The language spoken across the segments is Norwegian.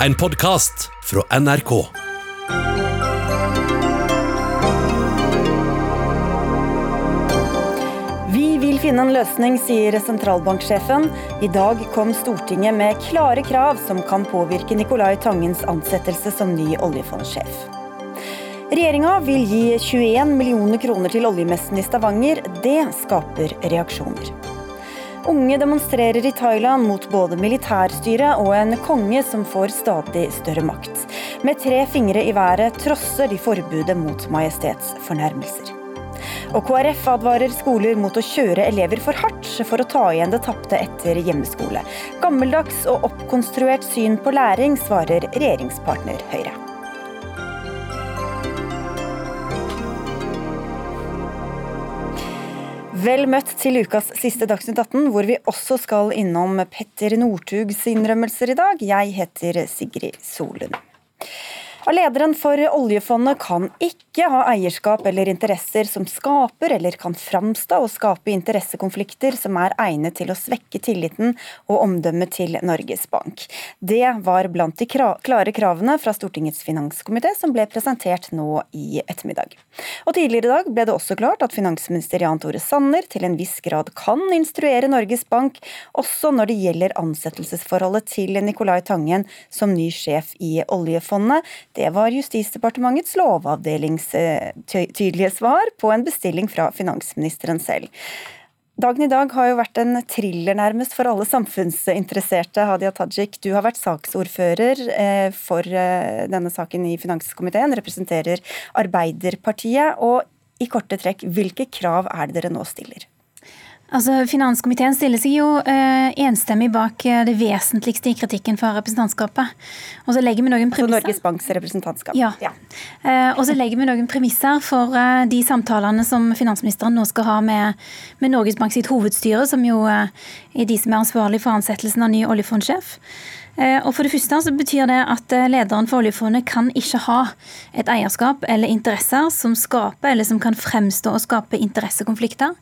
En podkast fra NRK. Vi vil finne en løsning, sier sentralbanksjefen. I dag kom Stortinget med klare krav som kan påvirke Nicolai Tangens ansettelse som ny oljefondsjef. Regjeringa vil gi 21 millioner kroner til oljemessen i Stavanger. Det skaper reaksjoner. Unge demonstrerer i Thailand mot både militærstyret og en konge som får stadig større makt. Med tre fingre i været trosser de forbudet mot majestetsfornærmelser. Og KrF advarer skoler mot å kjøre elever for hardt for å ta igjen det tapte etter hjemmeskole. Gammeldags og oppkonstruert syn på læring, svarer regjeringspartner Høyre. Vel møtt til ukas siste Dagsnytt 18, hvor vi også skal innom Petter Northugs innrømmelser i dag. Jeg heter Sigrid Solund. Lederen for oljefondet kan ikke ha eierskap eller interesser som skaper eller kan framstå og skape interessekonflikter som er egnet til å svekke tilliten og omdømmet til Norges Bank. Det var blant de klare kravene fra Stortingets finanskomité som ble presentert nå i ettermiddag. Og Tidligere i dag ble det også klart at finansminister Jan Tore Sanner til en viss grad kan instruere Norges Bank, også når det gjelder ansettelsesforholdet til Nicolai Tangen som ny sjef i oljefondet. Det var Justisdepartementets lovavdelings tydelige svar på en bestilling fra finansministeren selv. Dagen i dag har jo vært en thriller nærmest for alle samfunnsinteresserte. Hadia Tajik, du har vært saksordfører eh, for eh, denne saken i finanskomiteen, representerer Arbeiderpartiet. Og i korte trekk, hvilke krav er det dere nå stiller? Altså, Finanskomiteen stiller seg jo uh, enstemmig bak uh, det vesentligste i kritikken fra representantskapet. Og så legger vi noen premisser. Altså Norges Banks representantskap. Ja. ja. Uh, og så legger vi noen premisser for de samtalene som finansministeren nå skal ha med, med Norges Bank sitt hovedstyre, som jo er de som er ansvarlig for ansettelsen av ny oljefondsjef. Og for det første så betyr det at Lederen for oljefondet kan ikke ha et eierskap eller interesser som skaper eller som kan fremstå og skape interessekonflikter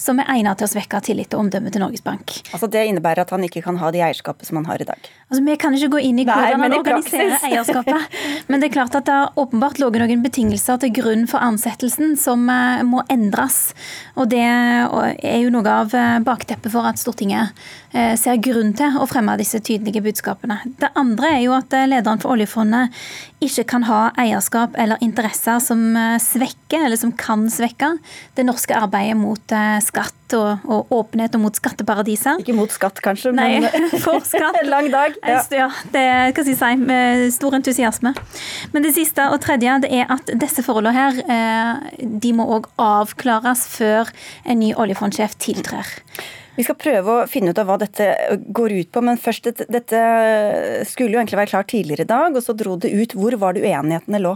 som er egnet til å svekke tillit og omdømme til Norges Bank. Altså Det innebærer at han ikke kan ha det eierskapet som han har i dag? Altså Vi kan ikke gå inn i hvordan han organiserer eierskapet. Men det er klart at det har åpenbart ligget noen betingelser til grunn for ansettelsen som eh, må endres. Og det er jo noe av eh, bakteppet for at Stortinget eh, ser grunn til å fremme disse tydelige budskapene. Det andre er jo at lederen for oljefondet ikke kan ha eierskap eller interesser som svekker, eller som kan svekke, det norske arbeidet mot skatt og, og, åpenhet og mot skatteparadiser. Ikke mot skatt, kanskje, men Nei, for skatt. en lang dag. Ja. ja det kan jeg si, med stor entusiasme. Men det siste og tredje det er at disse forholdene her eh, de må òg avklares før en ny oljefondsjef tiltrer. Vi skal prøve å finne ut av hva dette går ut på, men først, dette, dette skulle jo egentlig være klart tidligere i dag, og så dro det ut. Hvor var det uenighetene lå?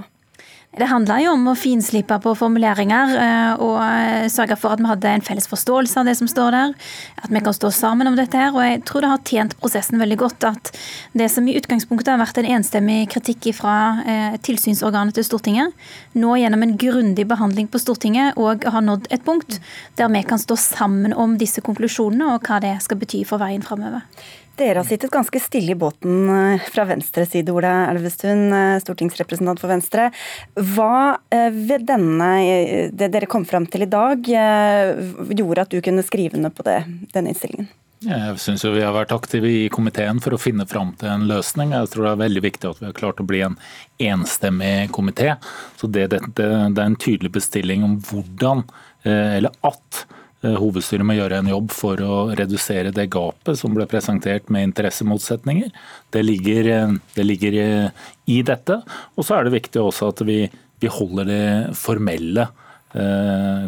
Det handla jo om å finslipe på formuleringer eh, og eh, sørge for at vi hadde en felles forståelse av det som står der. At vi kan stå sammen om dette her. Og jeg tror det har tjent prosessen veldig godt at det som i utgangspunktet har vært en enstemmig kritikk fra eh, tilsynsorganet til Stortinget, nå gjennom en grundig behandling på Stortinget og har nådd et punkt der vi kan stå sammen om disse konklusjonene og hva det skal bety for veien framover. Dere har sittet ganske stille i båten fra venstre side, Ola Elvestuen, stortingsrepresentant for Venstre. Hva eh, ved denne, det dere kom fram til i dag, gjorde at du kunne skrive ned på det, denne innstillingen? Jeg syns vi har vært aktive i komiteen for å finne fram til en løsning. Jeg tror det er veldig viktig at vi har klart å bli en enstemmig komité. Så det, det, det, er en tydelig bestilling om hvordan, eller at, Eh, hovedstyret må gjøre en jobb for å redusere det gapet som ble presentert med interessemotsetninger. Det ligger, eh, det ligger eh, i dette. Og så er det viktig også at vi, vi holder det formelle Eh,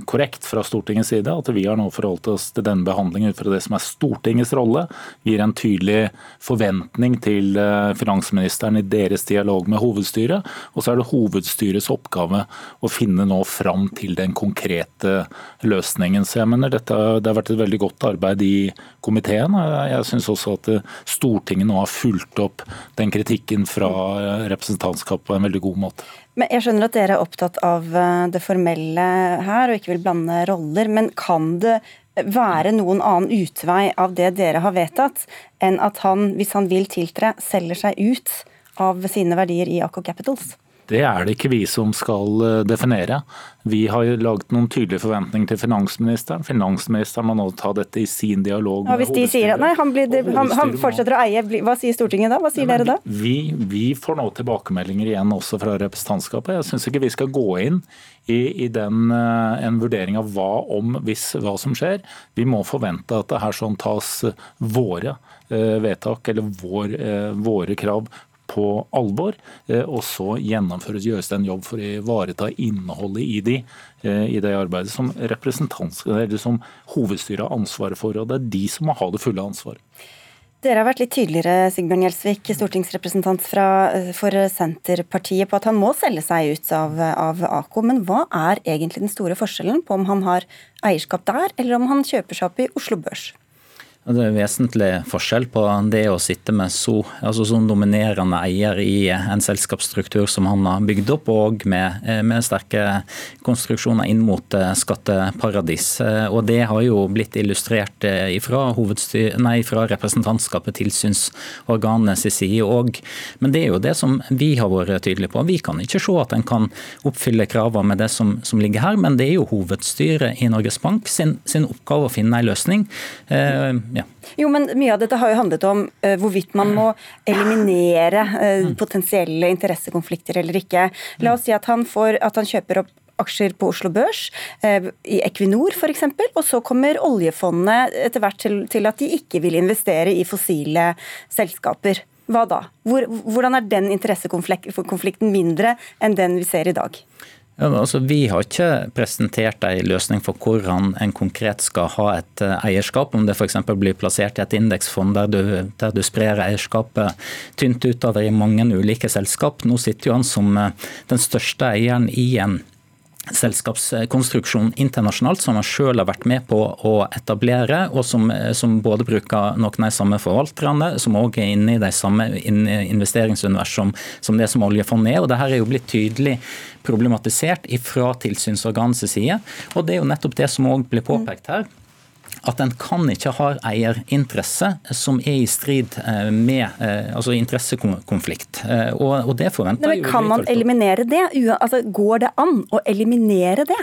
korrekt fra Stortingets side. At vi har nå forholdt oss til denne behandlingen ut fra det som er Stortingets rolle. Gir en tydelig forventning til eh, finansministeren i deres dialog med hovedstyret. Og så er det hovedstyrets oppgave å finne nå fram til den konkrete løsningen. Så jeg mener dette, Det har vært et veldig godt arbeid i komiteen. Jeg syns også at Stortinget nå har fulgt opp den kritikken fra representantskapet på en veldig god måte. Men Jeg skjønner at dere er opptatt av eh, det formelle her og ikke vil blande roller. Men kan det være noen annen utvei av det dere har vedtatt, enn at han, hvis han vil tiltre, selger seg ut av sine verdier i Aco Capitals? Det er det ikke vi som skal eh, definere. Vi har laget noen tydelige forventninger til finansministeren. Finansministeren må nå ta dette i sin dialog. Ja, hvis de sier at nei, han, blir, han, han, fortsetter å eie, hva sier Stortinget da? Hva sier nei, dere da? Vi, vi, får nå tilbakemeldinger igjen også fra representantskapet. Jeg syns ikke vi skal gå inn i, i den, eh, en vurdering av hva om, hvis, hva som skjer. Vi må forvente at det her sånn tas våre eh, vedtak eller vår, våre krav på alvor, eh, og så gjennomføres, gjøres det en jobb for å ivareta innholdet i de, eh, i det arbeidet som, som hovedstyret har ansvaret for. og Det er de som må ha det fulle ansvaret. Dere har vært litt tydeligere Sigbjørn Gjelsvik, stortingsrepresentant fra, eh, for Senterpartiet, på at han må selge seg ut av, av AKO. Men hva er egentlig den store forskjellen på om han har eierskap der, eller om han kjøper seg opp i Oslo Børs? Det er vesentlig forskjell på det å sitte med så, altså så dominerende eier i en selskapsstruktur som han har bygd opp, og med, med sterke konstruksjoner inn mot eh, skatteparadis. Eh, og Det har jo blitt illustrert eh, fra, nei, fra representantskapet, tilsynsorganet sin side òg. Men det er jo det som vi har vært tydelige på. Vi kan ikke se at en kan oppfylle kravene med det som, som, ligger her, men det er jo hovedstyret i Norges Bank sin, sin oppgave å finne en løsning. Ja. Jo, men Mye av dette har jo handlet om uh, hvorvidt man må eliminere uh, potensielle interessekonflikter eller ikke. La oss si at han, får, at han kjøper opp aksjer på Oslo Børs, uh, i Equinor f.eks., og så kommer oljefondet etter hvert til, til, at de ikke vil investere i fossile selskaper. Hva da? Hvor, hvordan er den interessekonflikten mindre enn den vi ser i dag? Ja, altså, vi har ikke presentert en løsning for hvordan en konkret skal ha et eh, eierskap. Om det f.eks. blir plassert i et indeksfond der du, der du sprer eierskapet tynt utover i mange ulike selskap. Nå sitter jo han som eh, den største eieren i en selskapskonstruksjon internasjonalt som han selv har vært med på å etablere, og som, som både bruker noen av de samme forvalterne, som òg er inne i de samme investeringsunivers som, som, det som oljefondet er. og Dette er jo blitt tydelig problematisert fra tilsynsorganets side. og Det er jo nettopp det som òg blir påpekt her at en kan ikke ha eierinteresse som er i strid eh, med eh, altså interessekonflikt. Og, og, det forventer Nei, men Kan man eliminere det? Altså, går det an å eliminere det?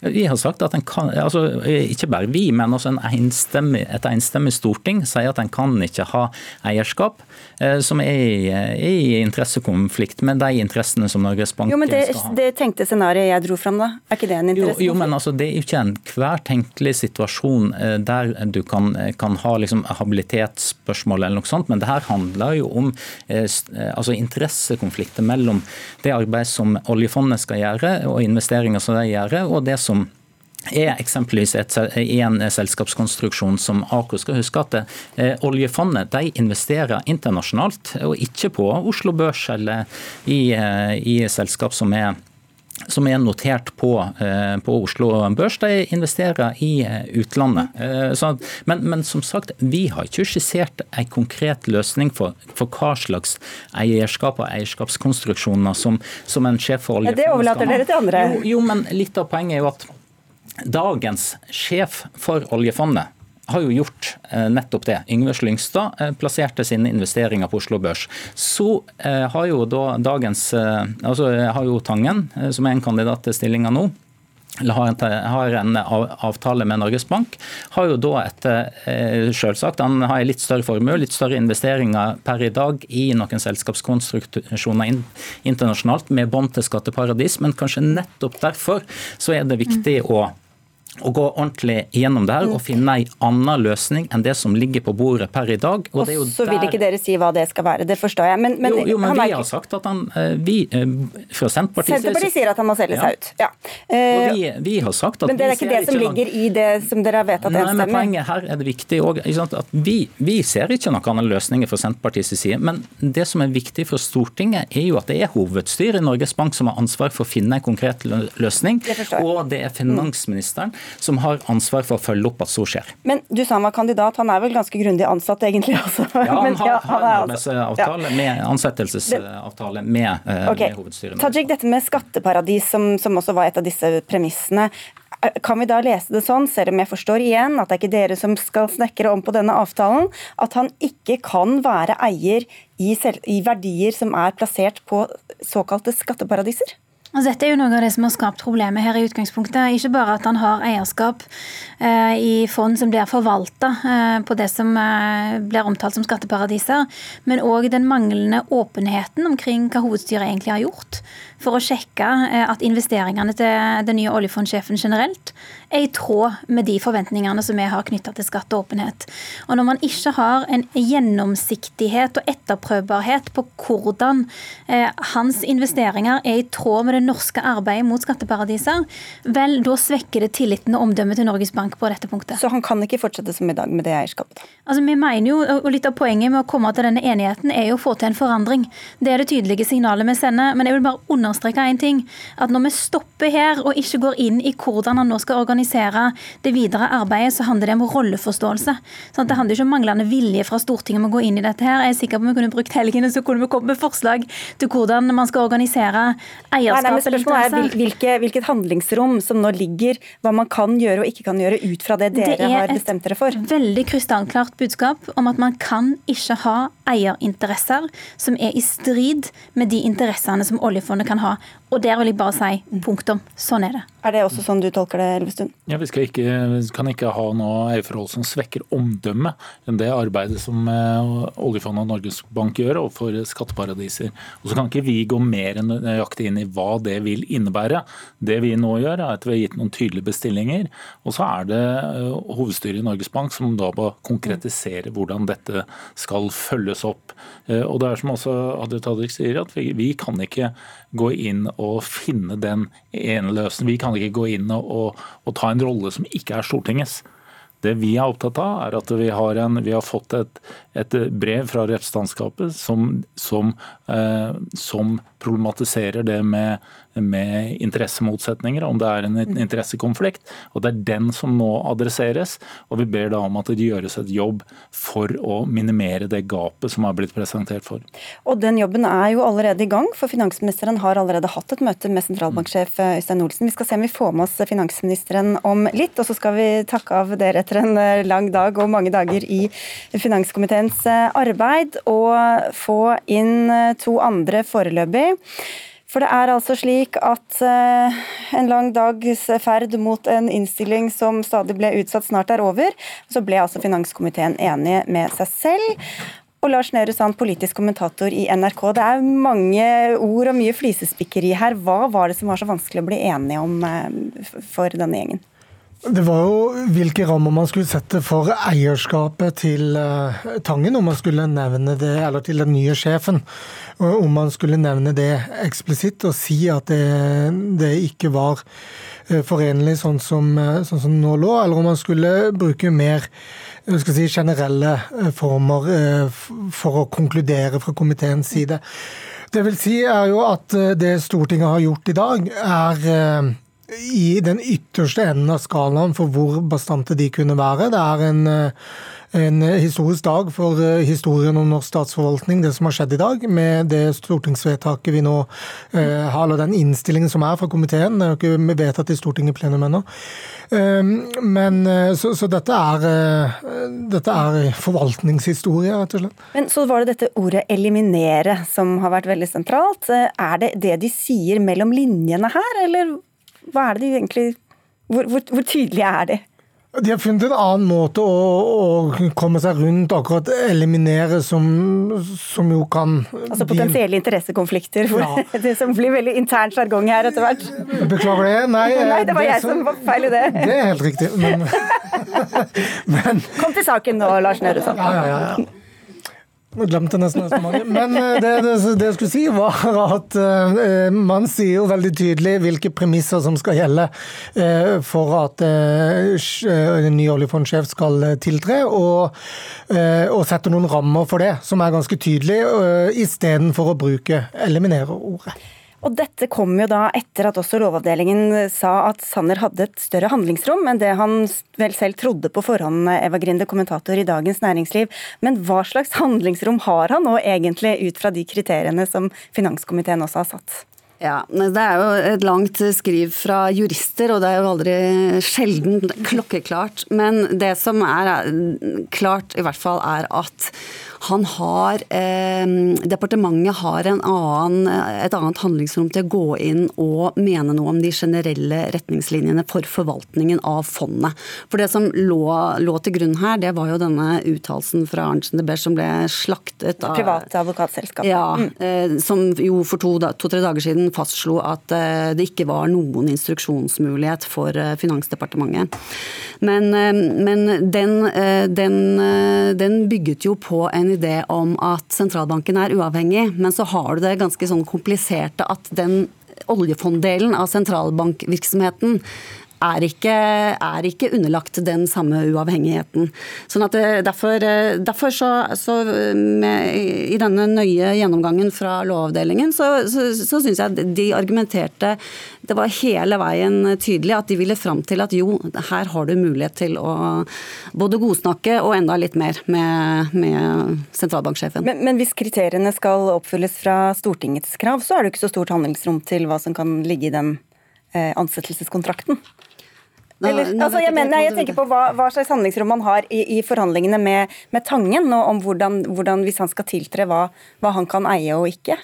Vi har sagt at en kan, altså Ikke bare vi, men også enstemmig, et enstemmig storting sier at en kan ikke ha eierskap eh, som er i, er interessekonflikt med de interessene som Norges Bank jo, men det, skal ha. Det tenkte scenarioet jeg dro fram, da. Er ikke det en interessekonflikt? Jo, jo, men altså, Det er jo ikke enhver tenkelig situasjon eh, der du kan, kan ha liksom, habilitetsspørsmål eller noe sånt, men det her handler jo om eh, altså, interessekonflikter mellom det arbeidet som oljefondet skal gjøre, og investeringer som de gjør, og det som som er eksempelvis et, i en selskapskonstruksjon som Aker skal huske at eh, oljefondet de investerer internasjonalt, og ikke på Oslo Børs eller i, eh, i selskap som er som er notert på, eh, på, Oslo Børs, de investerer i eh, utlandet. Eh, så, men, men, som sagt, vi har ikke skissert en konkret løsning for, for hva slags eierskap og eierskapskonstruksjoner som, som en sjef for oljefondet. Det overlater dere til andre. Jo, jo, men litt av poenget er jo at dagens sjef for oljefondet har jo gjort eh, nettopp det. Yngve Slyngstad eh, plasserte sine investeringer på Oslo Børs. Så eh, har jo da dagens Altså har jo Tangen, som er en kandidat til stillinga nå, eller har en, avtale med Norges Bank, har jo da et selvsagt, Han har en litt større formue, litt større investeringer per i dag i noen selskapskonstruksjoner internasjonalt med bånd til skatteparadis, men kanskje nettopp derfor så er det viktig å å gå ordentlig gjennom det her og finne en annen løsning enn det som ligger på bordet per i dag. Og, og så vil ikke dere si hva det skal være, det forstår jeg. Men, men, jo, jo, men vi har sagt at han eh, vi, eh, fra Senterpartiet Senterpartiet sier at han må selge seg ut. Ja. Og vi, vi, har sagt at Men det er ikke det som ligger i det som dere har vedtatt enstemmig? Men poenget her er det viktig også, at vi, vi, ser ikke noen annen løsninger fra Senterpartiets side. Men det som er viktig for Stortinget, er jo at det er hovedstyret i Norges Bank som har ansvar for å finne en konkret løsning. Og det er finansministeren som har ansvar for å følge opp at så skjer. Men du sa han var kandidat, han er vel ganske grundig ansatt egentlig også? Ja, han har, ja, han har arbeidsavtale med ansettelsesavtale med, okay. med hovedstyret. Tajik, dette med skatteparadis, som, som også var et av disse premissene. Kan vi da lese det sånn, selv om jeg forstår igjen at det er ikke dere som skal snekre om på denne avtalen, at han ikke kan være eier i, i verdier som er plassert på såkalte skatteparadiser? Altså, dette er jo noe av det som har skapt problemet her i utgangspunktet. Ikke bare at han har eierskap eh, i fond som blir forvalta eh, på det som eh, blir omtalt som skatteparadiser, men òg den manglende åpenheten omkring hva hovedstyret egentlig har gjort for å sjekke eh, at investeringene til den nye oljefondsjefen generelt er i tråd med de forventningene som vi har knytta til skatt og åpenhet. Og når man ikke har en gjennomsiktighet og etterprøvbarhet på hvordan eh, hans investeringer er i tråd med det norske arbeidet mot skatteparadiser, vel, da svekker det tilliten og omdømmet til Norges Bank på dette punktet. Så han kan ikke fortsette som i dag med det eierskapet? Altså, vi mener jo, og Litt av poenget med å komme til denne enigheten er jo å få til en forandring. Det er det tydelige signalet vi sender. Men jeg vil bare understreke én ting. At når vi stopper her og ikke går inn i hvordan han nå skal organisere det videre arbeidet, så handler det om rolleforståelse. Sånn det handler ikke om manglende vilje fra Stortinget om å gå inn i dette her. Jeg er sikker på om vi kunne brukt helgene, så kunne vi kommet med forslag til hvordan man skal organisere eierskap nei, interesser. er hvilke, hvilket handlingsrom som nå ligger, hva man kan gjøre og ikke kan gjøre ut fra det dere det har bestemt dere for. Det er et Veldig krystallklart budskap om at man kan ikke ha eierinteresser som er i strid med de interessene som oljefondet kan ha. Og der vil jeg bare si punktum. Sånn er det. Er det også sånn du tolker det, Elvestuen? Ja, Vi, ikke, vi kan ikke ha noe eierforhold som svekker omdømmet enn det arbeidet som eh, oljefondet og Norges Bank gjør overfor skatteparadiser. Og så kan ikke vi gå mer nøyaktig inn i hva det vil innebære. Det vi nå gjør, er at vi har gitt noen tydelige bestillinger. Og så er det eh, hovedstyret i Norges Bank som da må konkretisere hvordan dette skal følges opp. Eh, og det er som også Hadia Tadrik sier, at vi, vi kan ikke gå inn og finne den ene løsningen. Vi kan ikke gå inn og, og, og ta en rolle som ikke er Stortingets. Det vi er opptatt av, er at vi har, en, vi har fått et, et, brev fra representantskapet som, som, eh, som problematiserer det med med interessemotsetninger, om det er en interessekonflikt. og Det er den som nå adresseres. og Vi ber da om at det gjøres et jobb for å minimere det gapet som har blitt presentert for. Og Den jobben er jo allerede i gang, for finansministeren har allerede hatt et møte med sentralbanksjef eh, Øystein Olsen. Vi skal se om vi får med oss finansministeren om litt, og så skal vi takke av dere etter en eh, lang dag og mange dager i finanskomiteens eh, arbeid, og få inn to andre foreløpig. For det er altså slik at uh, en lang dags ferd mot en innstilling som stadig ble utsatt, snart er over. Så ble altså finanskomiteen enige med seg selv. Og Lars Nehru Sand, politisk kommentator i NRK. Det er mange ord og mye flisespikkeri her. Hva var det som var så vanskelig å bli enige om uh, for denne gjengen? Det var jo hvilke rammer man skulle sette for eierskapet til uh, Tangen, om man skulle nevne det, eller til den nye sjefen. Om man skulle nevne det eksplisitt og si at det, det ikke var uh, forenlig sånn som, uh, sånn som nå lå, eller om man skulle bruke mer si, generelle former for å konkludere fra komiteens side. Det vil si er jo at det Stortinget har gjort i dag, er i den ytterste enden av skalaen for hvor bastante de kunne være. Det er en, eh, en historisk dag for eh, historien om norsk statsforvaltning, det som har skjedd i dag, med det stortingsvedtaket vi nå eh, har, eller den innstillingen som er fra komiteen. Det er jo ikke vedtatt i Stortinget plenum ennå. Men, så, så dette, er, dette er forvaltningshistorie, rett og slett. Men Så var det dette ordet 'eliminere' som har vært veldig sentralt. Er det det de sier mellom linjene her, eller hva er det de egentlig Hvor, hvor, hvor tydelige er de? De har funnet en annen måte å, å komme seg rundt akkurat eliminere, som, som jo kan Altså potensielle de... interessekonflikter, ja. det som blir veldig intern sjargong her etter hvert. Beklager det. Nei, Nei det var det jeg som var feil i det. Det er helt riktig, men, men... Kom til saken nå, Lars Nehru Sand. Ja, ja, ja. Nå glemte jeg nesten resonnementet. Men eh, det, det, det, jeg skulle si, var at uh, man sier jo veldig tydelig hvilke premisser som skal gjelde uh, for at uh, ny oljefondsjef skal tiltre, og, og sette noen rammer for det, som er ganske tydelig, uh, istedenfor å bruke eliminere-ordet. Og dette kom jo da etter at også Lovavdelingen sa at Sanner hadde et større handlingsrom enn det han vel selv trodde på forhånd, Eva Grinde, kommentator i Dagens Næringsliv. Men hva slags handlingsrom har han nå egentlig, ut fra de kriteriene som finanskomiteen også har satt? Ja, Det er jo et langt skriv fra jurister, og det er jo aldri sjelden klokkeklart. Men det som er klart, i hvert fall, er at han har eh, Departementet har annen, et annet handlingsrom til å gå inn og mene noe om de generelle retningslinjene for forvaltningen av fondet. For det som lå, lå til grunn her, det var jo denne uttalelsen fra Arntzen de Beche som ble slaktet av Private advokatselskap. Ja, mm. eh, som jo for to-tre to, dager siden fastslo at eh, det ikke var noen instruksjonsmulighet for eh, Finansdepartementet. Men, eh, men den, den, den bygget jo på en idé om at sentralbanken er uavhengig, men så har du det ganske sånn kompliserte at den oljefonddelen av sentralbankvirksomheten er ikke, er ikke, underlagt den samme uavhengigheten. Sånn at eh, Derfor, eh, derfor så, så med, i denne nøye gjennomgangen fra Lovavdelingen, så, så, så syns jeg de argumenterte Det var hele veien tydelig at de ville fram til at jo, her har du mulighet til å både godsnakke og enda litt mer med, med sentralbanksjefen. Men, men hvis kriteriene skal oppfylles fra Stortingets krav, så er det ikke så stort handlingsrom til hva som kan ligge i den eh, Eller, altså, jeg, mener, jeg, tenker på hva, hva, slags handlingsrom man har i, i forhandlingene med, med Tangen, og om hvordan, hvordan, hvis han skal tiltre, hva, hva han kan eie og ikke.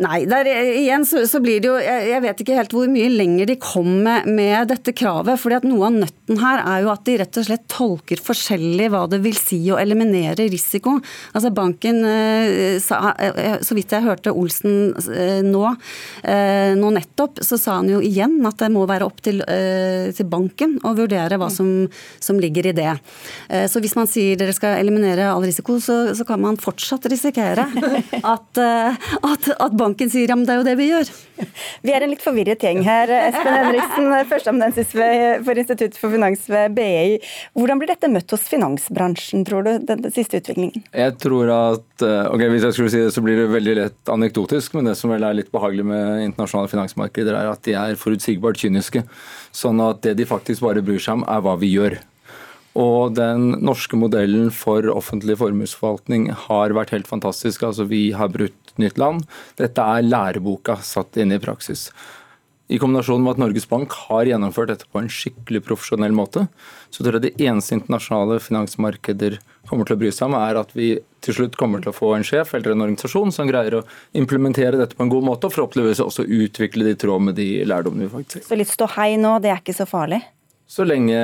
Nei, der, igjen så, så, blir det jo jeg, jeg, vet ikke helt hvor mye lenger de kom med, med dette kravet. fordi at Noe av nøtten her er jo at de rett og slett tolker forskjellig hva det vil si å eliminere risiko. Altså Banken, eh, eh, Så vidt jeg hørte Olsen eh, nå, nå nettopp, så sa han jo igjen at det må være opp til, til banken å vurdere hva som, som, ligger i det. Så hvis man sier dere skal eliminere all risiko, så, så kan man fortsatt risikere at, at, at banken sier ja, men det er jo det vi gjør. Vi er en litt forvirret gjeng her. Espen Henriksen, førsteamanuensis for Institutt for finans ved BI. Hvordan blir dette møtt hos finansbransjen, tror du, den siste utviklingen? Jeg tror at eh, ok, Hvis jeg skulle si det, så blir det veldig lett anekdotisk, men det som vel er litt behagelig med internasjonale finansmarkeder, er at de er forutsigbart kyniske. Sånn at det de faktisk bare bryr seg om, er hva vi gjør. Og den norske modellen for offentlig formuesforvaltning har vært helt fantastisk. Altså Vi har brutt nytt land. Dette er læreboka satt inn i praksis. I kombinasjon med at Norges Bank har gjennomført dette på en skikkelig profesjonell måte, så tror jeg det eneste internasjonale finansmarkeder kommer til å bry seg om, er at vi til slutt kommer til å få en sjef eller en organisasjon som greier å implementere dette på en god måte, og forhåpentligvis også utvikle det i tråd med de lærdommene vi faktisk har. Så litt ståhei nå, det er ikke så farlig? Så lenge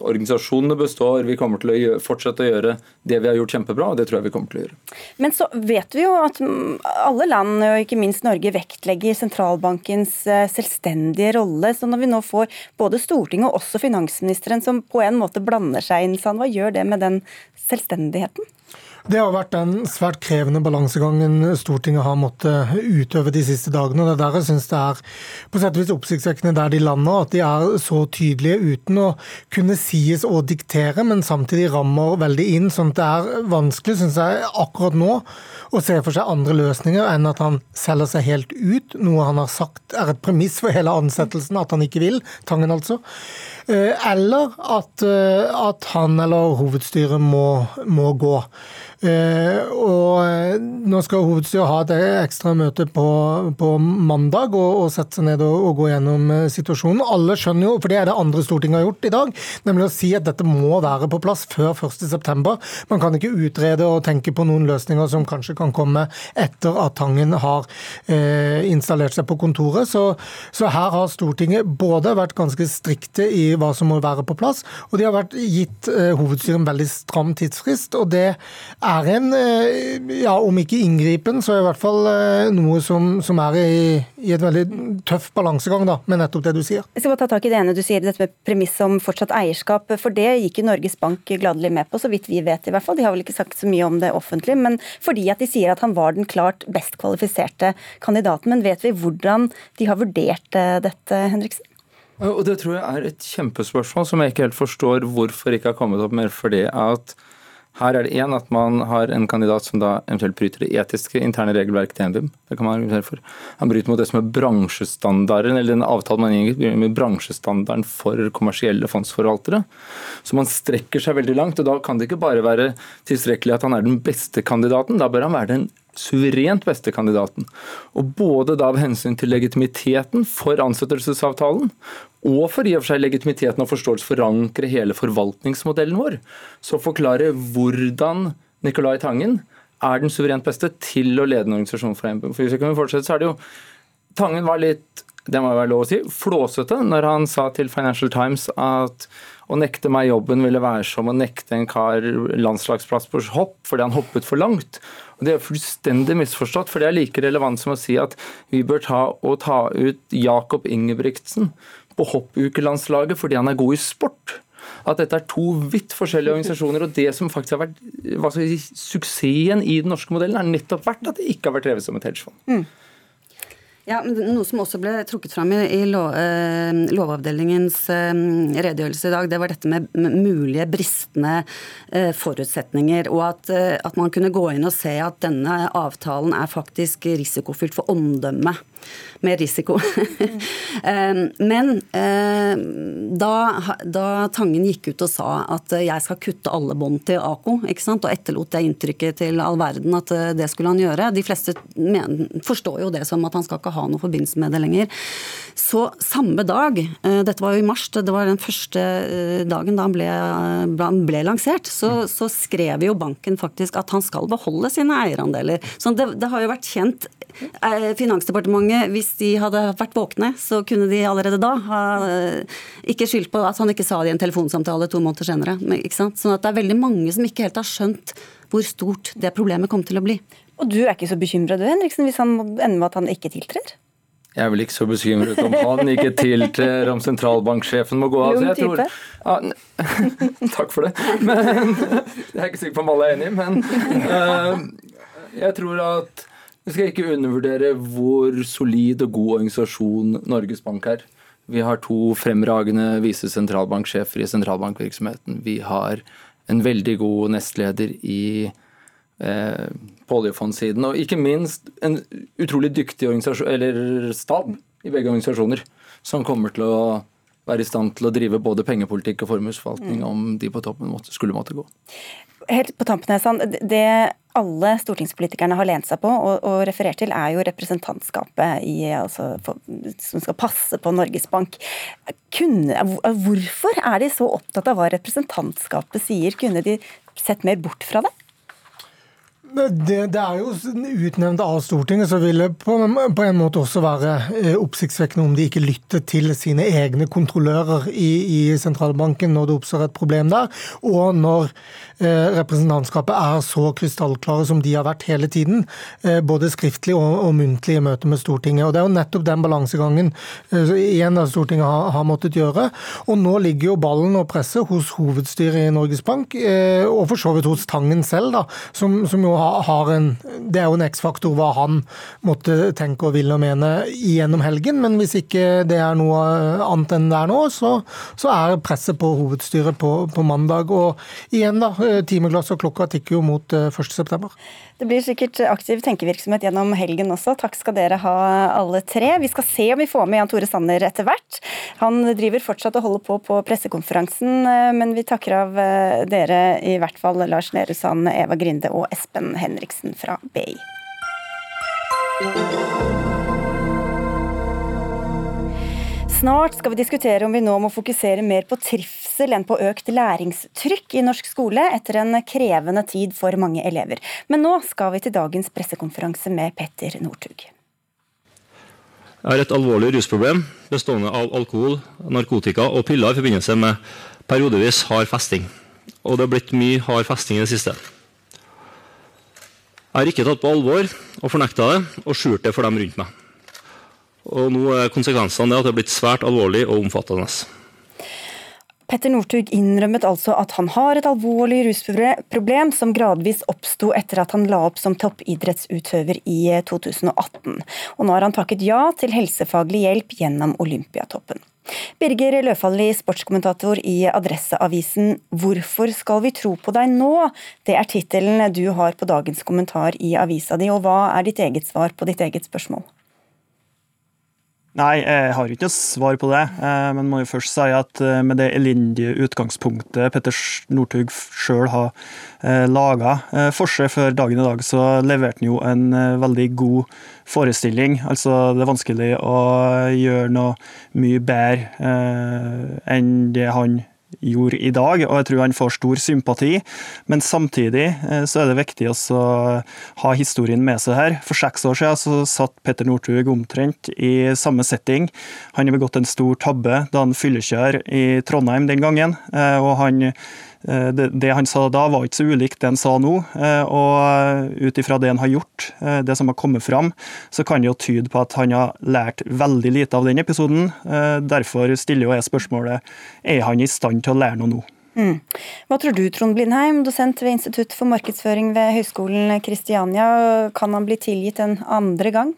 organisasjonene består. Vi kommer til å gjøre, fortsette å gjøre det vi har gjort kjempebra, og det tror jeg vi kommer til å gjøre. Men så vet vi jo at alle land, og ikke minst Norge, vektlegger sentralbankens eh, selvstendige rolle. Så når vi nå får både Stortinget og også finansministeren som på en måte blander seg inn, hva gjør det med den selvstendigheten? Det har vært den svært krevende balansegangen Stortinget har måttet utøve de siste dagene. og Det er der jeg syns det er på sett og vis oppsiktsvekkende der de lander, at de er så tydelige uten å kunne sies å diktere, men samtidig rammer veldig inn. sånn at det er vanskelig, syns jeg, akkurat nå å se for seg andre løsninger enn at han selger seg helt ut, noe han har sagt er et premiss for hele ansettelsen, at han ikke vil. Tangen, altså. Eh, eller at, eh, at han eller hovedstyret må, må gå. Eh, og eh, nå skal hovedstyret ha et ekstra møte på, på mandag og, og, sette seg ned og, og, gå gjennom eh, situasjonen. Alle skjønner jo, for det er det andre Stortinget har gjort i dag, nemlig å si at dette må være på plass før 1.9. Man kan ikke utrede og tenke på noen løsninger som kanskje kan komme etter at Tangen har eh, installert seg på kontoret. Så, så, her har Stortinget både vært ganske strikte i hva som må være på plass, og de har vært gitt eh, hovedstyret en veldig stram tidsfrist. og det er en, eh, ja, om ikke inngripen, så er i hvert fall eh, noe som, som er i, i, et veldig tøff balansegang da, med nettopp det du sier. Jeg skal bare ta tak i det ene du sier, dette med premiss om fortsatt eierskap. For det gikk jo Norges Bank gladelig med på, så vidt vi vet i hvert fall. De har vel ikke sagt så mye om det offentlig, men fordi at de sier at han var den klart best kvalifiserte kandidaten. Men vet vi hvordan de har vurdert eh, dette, Henriksen? Og Det tror jeg er et kjempespørsmål som jeg ikke helt forstår hvorfor ikke har kommet opp mer. for det at her er det én at man har en kandidat som da eventuelt bryter det etiske interne regelverket til NBIM. Det kan man argumentere for. Han bryter mot det som er bransjestandarden, eller den avtalen man inngår med bransjestandarden for kommersielle fondsforvaltere. Så man strekker seg veldig langt. og Da kan det ikke bare være tilstrekkelig at han er den beste kandidaten, da bør han være den suverent beste kandidaten. Og både da av hensyn til legitimiteten for ansettelsesavtalen, og for i og for seg legitimiteten og forståelse forankre hele forvaltningsmodellen vår, så forklare hvordan Nicolai Tangen er den suverent beste til å lede en organisasjon for NBIM. For hvis vi kan fortsette, så er det jo Tangen var litt det må være lov å si, flåsete når han sa til Financial Times at å nekte meg jobben ville være som å nekte en kar landslagsplass på hopp fordi han hoppet for langt. Og Det er fullstendig misforstått, for det er like relevant som å si at vi bør ta ta ut Jakob Ingebrigtsen på hoppukelandslaget fordi han er god i sport. At dette er to vidt forskjellige organisasjoner. Og det som faktisk har vært si, suksessen i den norske modellen, er nettopp vært at det ikke har vært drevet som et hedgefond. Mm. Ja, men Noe som også ble trukket fram i, i lov, eh, Lovavdelingens eh, redegjørelse i dag, det var dette med, mulige bristende eh, forutsetninger. Og at, eh, at, man kunne gå inn og se at denne avtalen er faktisk risikofylt for omdømmet med risiko. Men eh, da, da, Tangen gikk ut og sa at jeg skal kutte alle bånd til AKO, og etterlot det inntrykket til all verden at eh, det skulle han gjøre De fleste men, forstår jo det som at han skal ikke ha noe forbindelse med det lenger. Så samme dag, eh, dette var jo i mars, det var den første dagen da han ble, ble lansert, så, så, skrev jo banken faktisk at han skal beholde sine eierandeler. Så det, det har jo vært kjent. Finansdepartementet, hvis de hadde vært våkne, så kunne de allerede da ha eh, ikke skyldt på at han ikke sa det i en telefonsamtale to måneder senere. Sånn at det er veldig mange som ikke helt har skjønt hvor stort det problemet kom til å bli. Og du er ikke så bekymra du, Henriksen, hvis han ender med at han ikke tiltrer? Jeg er vel ikke så bekymret om han ikke tiltrer, om sentralbanksjefen må gå av. Jo, type. Tror, ja, takk for det. Men, jeg er ikke sikker på om alle er enig, men uh, jeg tror at vi skal ikke undervurdere hvor solid og god organisasjon Norges Bank er. Vi har to fremragende vise sentralbanksjefer i sentralbankvirksomheten. Vi har en veldig god nestleder i eh, på oljefondsiden. Og ikke minst en utrolig dyktig eller stab i begge organisasjoner, som kommer til å være i stand til å drive både pengepolitikk og formuesforvaltning mm. om de på toppen måtte, skulle måtte gå. Helt på tampen, Hesan, Det alle stortingspolitikerne har lent seg på og, og referert til, er jo representantskapet i, altså, for, som skal passe på Norges Bank. Kunne, hvorfor er de så opptatt av hva representantskapet sier? Kunne de sett mer bort fra det? Det, det, er jo utnevnt av Stortinget, så vil det på, på, en måte også være eh, oppsiktsvekkende om de ikke lytter til sine egne kontrollører i, i sentralbanken når det oppstår et problem der, og når eh, representantskapet er så krystallklare som de har vært hele tiden, eh, både skriftlig og, og, muntlig i møte med Stortinget. Og Det er jo nettopp den balansegangen eh, igjen da Stortinget har, har, måttet gjøre. Og nå ligger jo ballen og presset hos hovedstyret i Norges Bank, eh, og for så vidt hos Tangen selv, da, som, som jo en Det er jo en X-faktor hva han måtte tenke og ville og mene gjennom helgen, men hvis ikke det er noe annet enn det er nå, så, så er presset på hovedstyret på, på, mandag. Og igjen, da. Timeglass og klokka tikker jo mot 1.9. Eh, det blir sikkert aktiv tenkevirksomhet gjennom helgen også. Takk skal dere ha alle tre. Vi skal se om vi får med Jan Tore Sanner etter hvert. Han driver fortsatt og holder på på pressekonferansen, eh, men vi takker av eh, dere i hvert fall, Lars Nehru Sand, Eva Grinde og Espen Henriksen fra BI. Snart skal vi diskutere om vi nå må fokusere mer på trivsel enn på økt læringstrykk i norsk skole, etter en krevende tid for mange elever. Men nå skal vi til dagens pressekonferanse med Petter Northug. Jeg har et alvorlig rusproblem bestående av alkohol, narkotika og piller i forbindelse med periodevis hard festing. Og det har blitt mye hard festing i det siste. Jeg har ikke tatt på alvor og fornekta det, og skjult det for dem rundt meg. Og nå er konsekvensene at det er blitt svært alvorlig og omfattende. Petter Northug innrømmet altså at han har et alvorlig rusproblem som gradvis oppsto etter at han la opp som toppidrettsutøver i 2018. Og nå har han takket ja til helsefaglig hjelp gjennom Olympiatoppen. Birger Løfaldli, sportskommentator i Adresseavisen. Hvorfor skal vi tro på deg nå? Det er tittelen du har på dagens kommentar i avisa di, og hva er ditt eget svar på ditt eget spørsmål? Nei, jeg har ikke noe svar på det. Eh, men må jo først si at eh, med det elendige utgangspunktet Petter Northug sjøl har eh, laga for seg før dagen i dag, så leverte han jo en veldig god forestilling. Altså, det er vanskelig å gjøre noe mye bedre enn det han gjorde i dag, og jeg tror han får stor sympati. Men samtidig eh, så er det viktig å ha historien med seg her. For seks år siden så satt Petter Northug omtrent i samme setting. Han har begått en stor tabbe da han fyllekjører i Trondheim den gangen. Eh, og han det, det, han sa da, var ikke så ulikt det han sa nå. Eh, og ut ifra det han har gjort, eh, det som har kommet fram, så kan det jo tyde på at han har lært veldig lite av den episoden. Derfor stiller jo jeg spørsmålet er han i stand til å lære noe nå. Mm. Hva tror du, Trond Blindheim, dosent ved Institutt for markedsføring ved Høgskolen Kristiania. Kan han bli tilgitt en andre gang?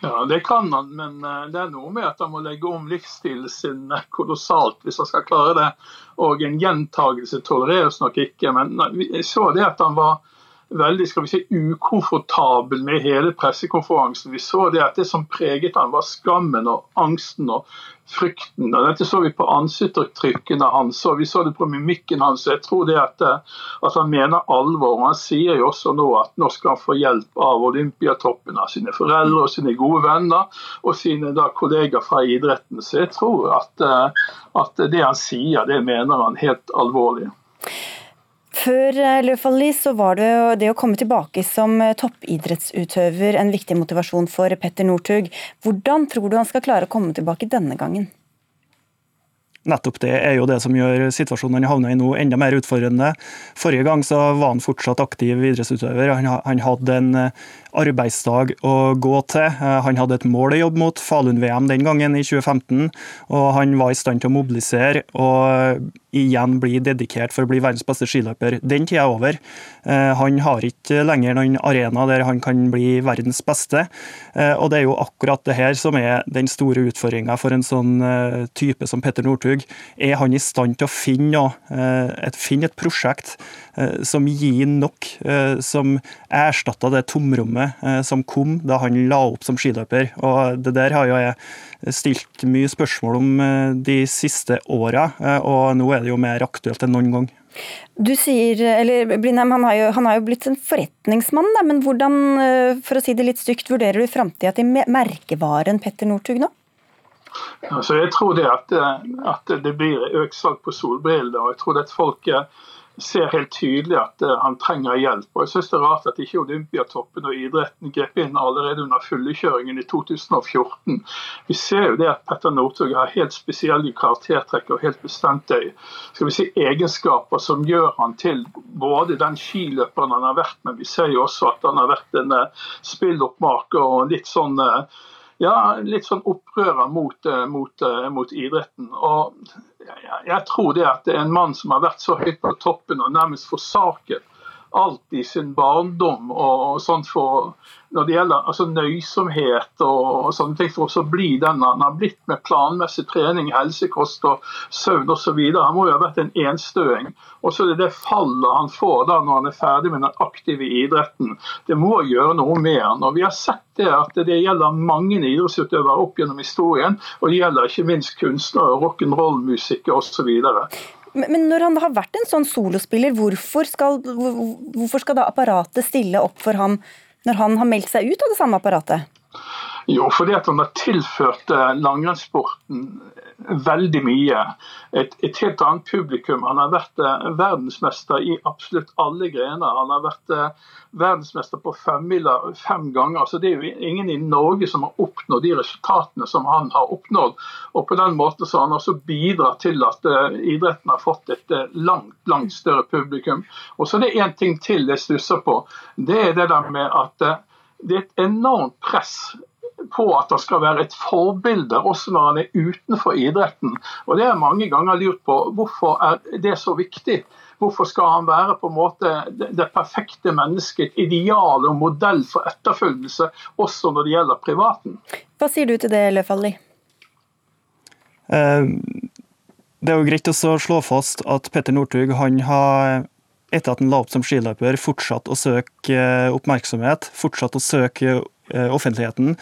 Ja, Det kan han, men eh, det er noe med at han må legge om livsstilen sin kolossalt hvis han skal klare det. Og en gjentagelse tolereres nok ikke. Men vi så det at han var veldig skal vi si, ukomfortabel med hele pressekonferansen. Vi så det at det som preget han var skammen og angsten og frykten. og Dette så vi på ansiktsuttrykkene hans og vi så det på mimikken hans. Jeg tror det at, eh, at, han mener alvor. og Han sier jo også nå at nå skal han få hjelp av Olympiatoppen, av sine foreldre og sine gode venner og sine da, kollegaer fra idretten. Så jeg tror at, eh, at det han sier, det mener han helt alvorlig. Før eh, så var det det å komme tilbake som eh, toppidrettsutøver en viktig motivasjon for Petter Northug. Hvordan tror du han skal klare å komme tilbake denne gangen? nettopp det er jo det som gjør situasjonen han havner i nå enda mer utfordrende. Forrige gang så var han fortsatt aktiv idrettsutøver. Han, han hadde en eh, arbeidsdag å gå til. Eh, han hadde et mål å jobbe mot, Falun-VM den gangen, i 2015. Og han var i stand til å mobilisere og igjen bli dedikert for å bli verdens beste skiløper. Den tida er over. Eh, han har ikke lenger noen arena der han kan bli verdens beste. Eh, og det er jo akkurat det her som er den store utfordringa for en sånn type som Petter Northug. Er han i stand til å finne, et, finne et prosjekt som gir nok, som erstatter det tomrommet Eh, som kom da han la opp som skiløper. Og Det der har jo jeg stilt mye spørsmål om eh, de siste åra, eh, og nå er det jo mer aktuelt enn noen gang. Du sier, eller Blindheim, han har, jo, han har jo blitt en forretningsmann, da, men hvordan for å si det litt stygt, vurderer du framtida til merkevaren Petter Northug nå? Altså, jeg tror det at, at det blir økt salg på solbriller. og jeg tror det at folk ser helt tydelig at uh, han trenger hjelp. Og jeg synes Det er rart at ikke Olympiatoppen og idretten grep inn allerede under fullekjøringen i 2014. Vi ser jo det at Petter Northug har helt spesielle karaktertrekk og helt bestemte skal vi si, egenskaper som gjør han til både den skiløperen han har vært, men vi ser jo også at han har vært en uh, spilloppmaker og litt sånn uh, ja, litt sånn opprører mot, mot, mot idretten. Og jeg tror det at en mann som har vært så høyt på toppen og nærmest forsaket alt i sin barndom og, sånt for når det gjelder altså nøysomhet og, og sånne ting, for å bli den han har blitt med planmessig trening, helsekost og søvn osv. Han må jo ha vært en enstøing. Og så er det det fallet han får da når han er ferdig med den aktive idretten. Det må gjøre noe med han. Og Vi har sett det at det gjelder mange idrettsutøvere opp gjennom historien, og det gjelder ikke minst kunstnere, rock'n'roll-musikere osv. Men når han har vært en sånn solospiller, hvorfor skal, hvorfor skal da apparatet stille opp for ham når han har meldt seg ut av det samme apparatet? Jo, fordi at han har tilført eh, langrennssporten veldig mye. Et, et, helt annet publikum. Han har vært eh, verdensmester i absolutt alle grener. Han har vært eh, verdensmester på femmila fem ganger. så Det er jo ingen i Norge som har oppnådd de resultatene som han har oppnådd. Og På den måten så har han også bidratt til at idretten har fått et langt langt større publikum. Og så er det én ting til jeg stusser på. Det er det der med at det er et enormt press på at det skal være et forbilde også når han er utenfor idretten. Og Det er mange ganger lurt på hvorfor er det så viktig. Hvorfor skal han være på en måte det perfekte mennesket, ideal og modell for etterfølgelse, også når det gjelder privaten? Hva sier du til det, Løfaldli? Eh, det er jo greit å slå fast at Petter Northug han har etter at han la opp som skiløper, fortsatt å søke eh, oppmerksomhet, fortsatt å søke offentligheten.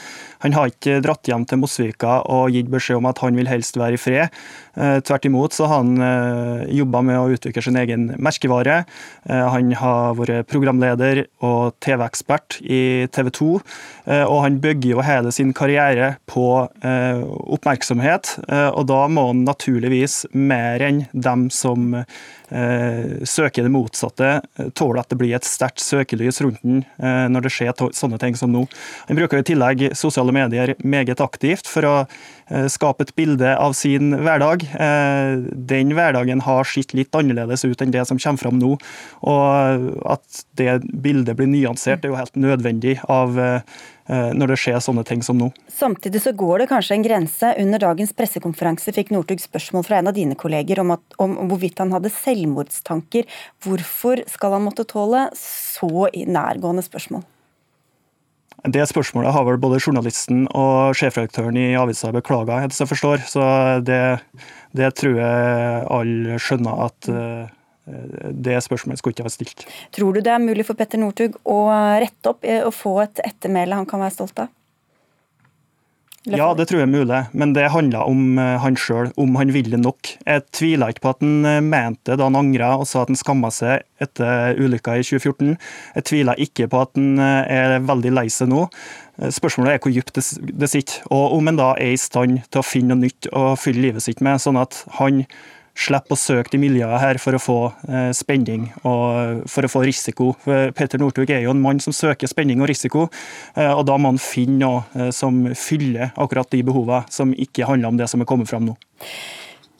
Han har ikke dratt hjem til Mosvika og gitt beskjed om at han vil helst være i fred. Tvert imot så har han jobba med å utvikle sin egen merkevare. Han har vært programleder og TV-ekspert i TV 2, og han bygger jo hele sin karriere på oppmerksomhet. Og da må han naturligvis mer enn dem som Eh, søker det motsatte, eh, tåler at det blir et sterkt søkelys rundt den eh, når det skjer sånne ting som nå. Han bruker i tillegg sosiale medier meget aktivt for å skape et bilde av sin hverdag. Den hverdagen har sett litt annerledes ut enn det som kommer fram nå. Og at det bildet blir nyansert, er jo helt nødvendig av Eh, når det skjer sånne ting som nå. Samtidig så går det kanskje en grense. Under dagens pressekonferanse fikk Northug spørsmål fra en av dine kolleger om, at, om, hvorvidt han hadde selvmordstanker. Hvorfor skal han måtte tåle så nærgående spørsmål? Det spørsmålet har vel både journalisten og sjefredaktøren i avisa beklaga, etter jeg forstår. Så det, det tror jeg alle skjønner at uh, det spørsmålet skulle ikke vært stilt. Tror du det er mulig for Petter Northug å rette opp og få et ettermæle han kan være stolt av? Ja, det tror jeg er mulig, men det handler om eh, han sjøl, om han ville nok. Jeg tviler ikke på at han eh, mente da han angra og sa at han skamma seg etter ulykka i 2014. Jeg tviler ikke på at han eh, er veldig lei seg nå. Spørsmålet er hvor dypt det sitter, og om han da er i stand til å finne noe nytt å fylle livet sitt med, sånn at han slipper å søke de miljøene her for å få eh, spenning og for å få risiko. For Peter Northug er jo en mann som søker spenning og risiko, eh, og da må han finne noe eh, som fyller akkurat de behovene, som ikke handler om det som er kommet fram nå.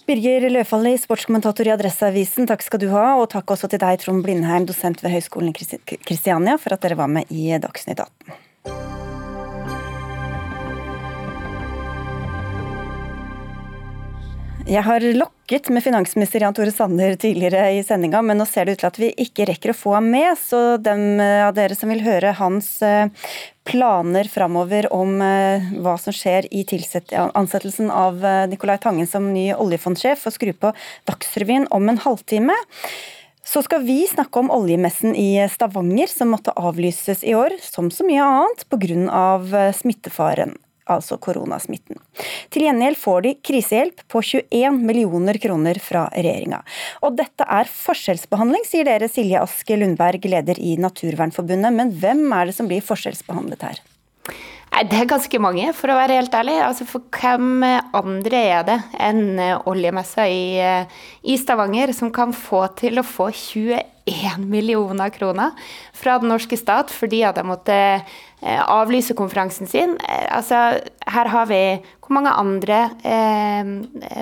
Birger Løfaldli, sportskommentator i Adresseavisen, takk skal du ha. Og takk også til deg, Trond Blindheim, dosent ved Høgskolen i Kristiania, for at dere var med i Dagsnytt 18. Jeg har lokket med finansminister Jan Tore Sanner tidligere i sendinga, men nå ser det ut til at vi ikke rekker å få ham med. Så dem av dere som vil høre hans eh, planer framover om eh, hva som skjer i ansettelsen av eh, Nicolai Tangen som ny oljefondsjef, får skru på Dagsrevyen om en halvtime. Så skal vi snakke om oljemessen i Stavanger, som måtte avlyses i år, som så mye annet, pga. smittefaren altså koronasmitten. Til gjengjeld får de krisehjelp på 21 millioner kroner fra regjeringa. Og dette er forskjellsbehandling, sier dere Silje Aske Lundberg, leder i Naturvernforbundet. Men hvem er det som blir forskjellsbehandlet her? Det er ganske mange, for å være helt ærlig. Altså for hvem andre er det enn oljemessa i, i Stavanger som kan få til å få 21 millioner kroner fra den norske stat fordi at de måtte Eh, avlyse konferansen sin. Eh, altså, her har vi hvor mange andre eh,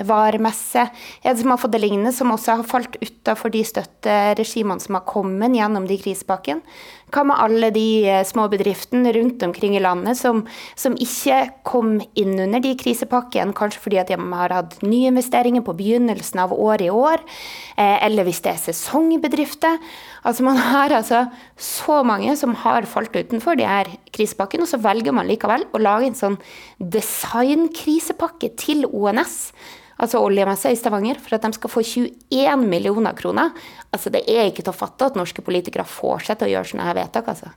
varemesser er det som har fått det lignende, som også har falt utafor de støtteregimene som har kommet gjennom de krisepakkene? Hva med alle de eh, små bedriftene rundt omkring i landet som, som ikke kom inn under de krisepakkene, kanskje fordi de har hatt nyinvesteringer på begynnelsen av året i år, eh, eller hvis det er sesongbedrifter. Altså Man har altså så mange som har falt utenfor de her krisepakkene, og så velger man likevel å lage en sånn designkrisepakke til ONS altså oljemessa i Stavanger, for at de skal få 21 millioner kroner. Altså Det er ikke til å fatte at norske politikere får seg til å gjøre sånne her vedtak. altså.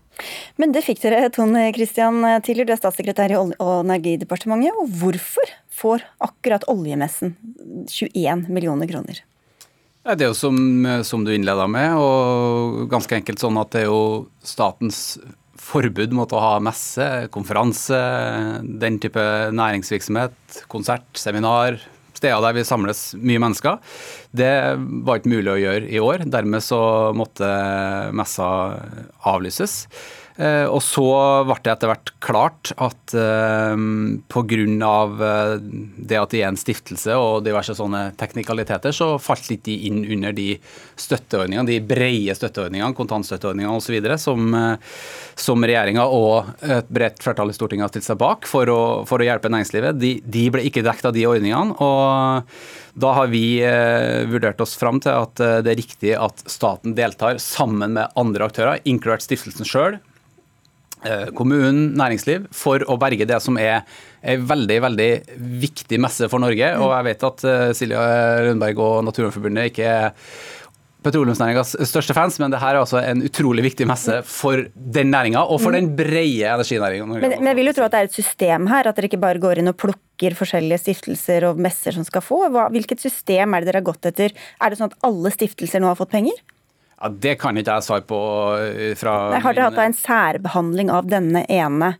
Men det fikk dere, Tone Christian Tiller, du er statssekretær i Olje- og energidepartementet. og Hvorfor får akkurat oljemessen 21 millioner kroner? Det er jo som, som du innleda med, og ganske enkelt sånn at det er jo statens forbud mot å ha messe, konferanse, den type næringsvirksomhet, konsert, seminar, steder der vi samles mye mennesker. Det var ikke mulig å gjøre i år. Dermed så måtte messa avlyses. Eh, og så ble det etter hvert klart at eh, pga. Eh, det at de er en stiftelse og diverse sånne teknikaliteter, så falt ikke de inn under de støtteordningene, de brede støtteordningene, kontantstøtteordningene osv. Som, som regjeringa og et bredt flertall i Stortinget har stilt seg bak for å, for å hjelpe næringslivet. De, de ble ikke dekket av de ordningene. og da har vi vurdert oss fram til at det er riktig at staten deltar sammen med andre aktører, inkludert stiftelsen sjøl, kommunen, næringsliv, for å berge det som er en veldig veldig viktig messe for Norge. Og jeg vet at eh, Silja Rundberg og Naturvernforbundet ikke er petroleumsnæringas største fans, men det her er altså en utrolig viktig messe for den næringa og for den brede energinæringa. Men, men, jeg vil jo tro at det er et system her, at dere ikke bare går inn og plukker forskjellige stiftelser og messer som skal få. Hva, hvilket system er det dere har gått etter? Er det sånn at alle stiftelser nå har fått penger? Ja, Det kan ikke jeg svare på eh, fra Nei, Har dere hatt en særbehandling av denne ene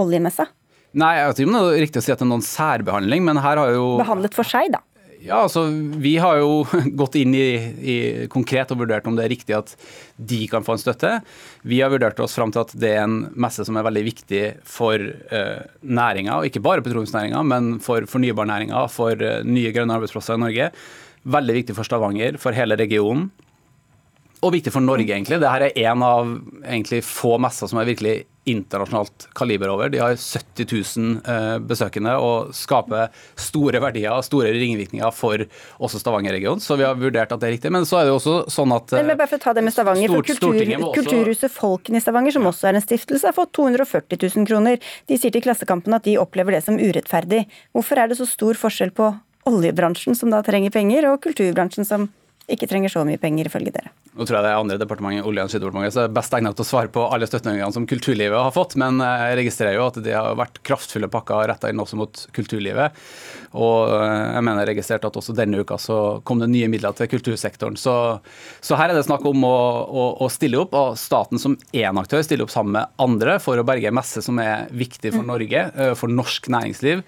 oljemessa? Nei, jeg vet ikke om det er riktig å si at det er noen særbehandling, men her har jo Behandlet for seg, da? Ja, altså Vi har jo gått inn i, i, konkret og vurdert om det er riktig at de kan få en støtte. Vi har vurdert oss fram til at det er en messe som er veldig viktig for uh, næringa, og ikke bare petroleumsnæringa, men for fornybarnæringa, for uh, nye grønne arbeidsplasser i Norge. Veldig viktig for Stavanger, for hele regionen. Og viktig for Norge, egentlig. Dette er en av egentlig få messer som er virkelig internasjonalt kaliber over. De har 70 000 eh, besøkende og skaper store verdier og store ringvirkninger for også Stavanger-regionen. Så vi har vurdert at det er riktig. Men så er det også sånn at Men bare for å ta det med Stavanger, for kultur. Kulturhuset Folken i Stavanger, som også er en stiftelse, har fått 240 000 kroner. De sier til Klassekampen at de opplever det som urettferdig. Hvorfor er det så stor forskjell på oljebransjen, som da trenger penger, og kulturbransjen, som ikke trenger så mye penger, ifølge dere. Nå tror jeg det er andre departementer, Olje- og energidepartementet, som er best egnet til å svare på alle støtteordningene som kulturlivet har fått, men jeg registrerer jo at de har vært kraftfulle pakker retta inn også mot kulturlivet. Og jeg mener jeg registrerte at også denne uka så kom det nye midler til kultursektoren. Så, så her er det snakk om å, å, å, stille opp, og staten som én aktør stiller opp sammen med andre for å berge en messe som er viktig for Norge, eh, for norsk næringsliv.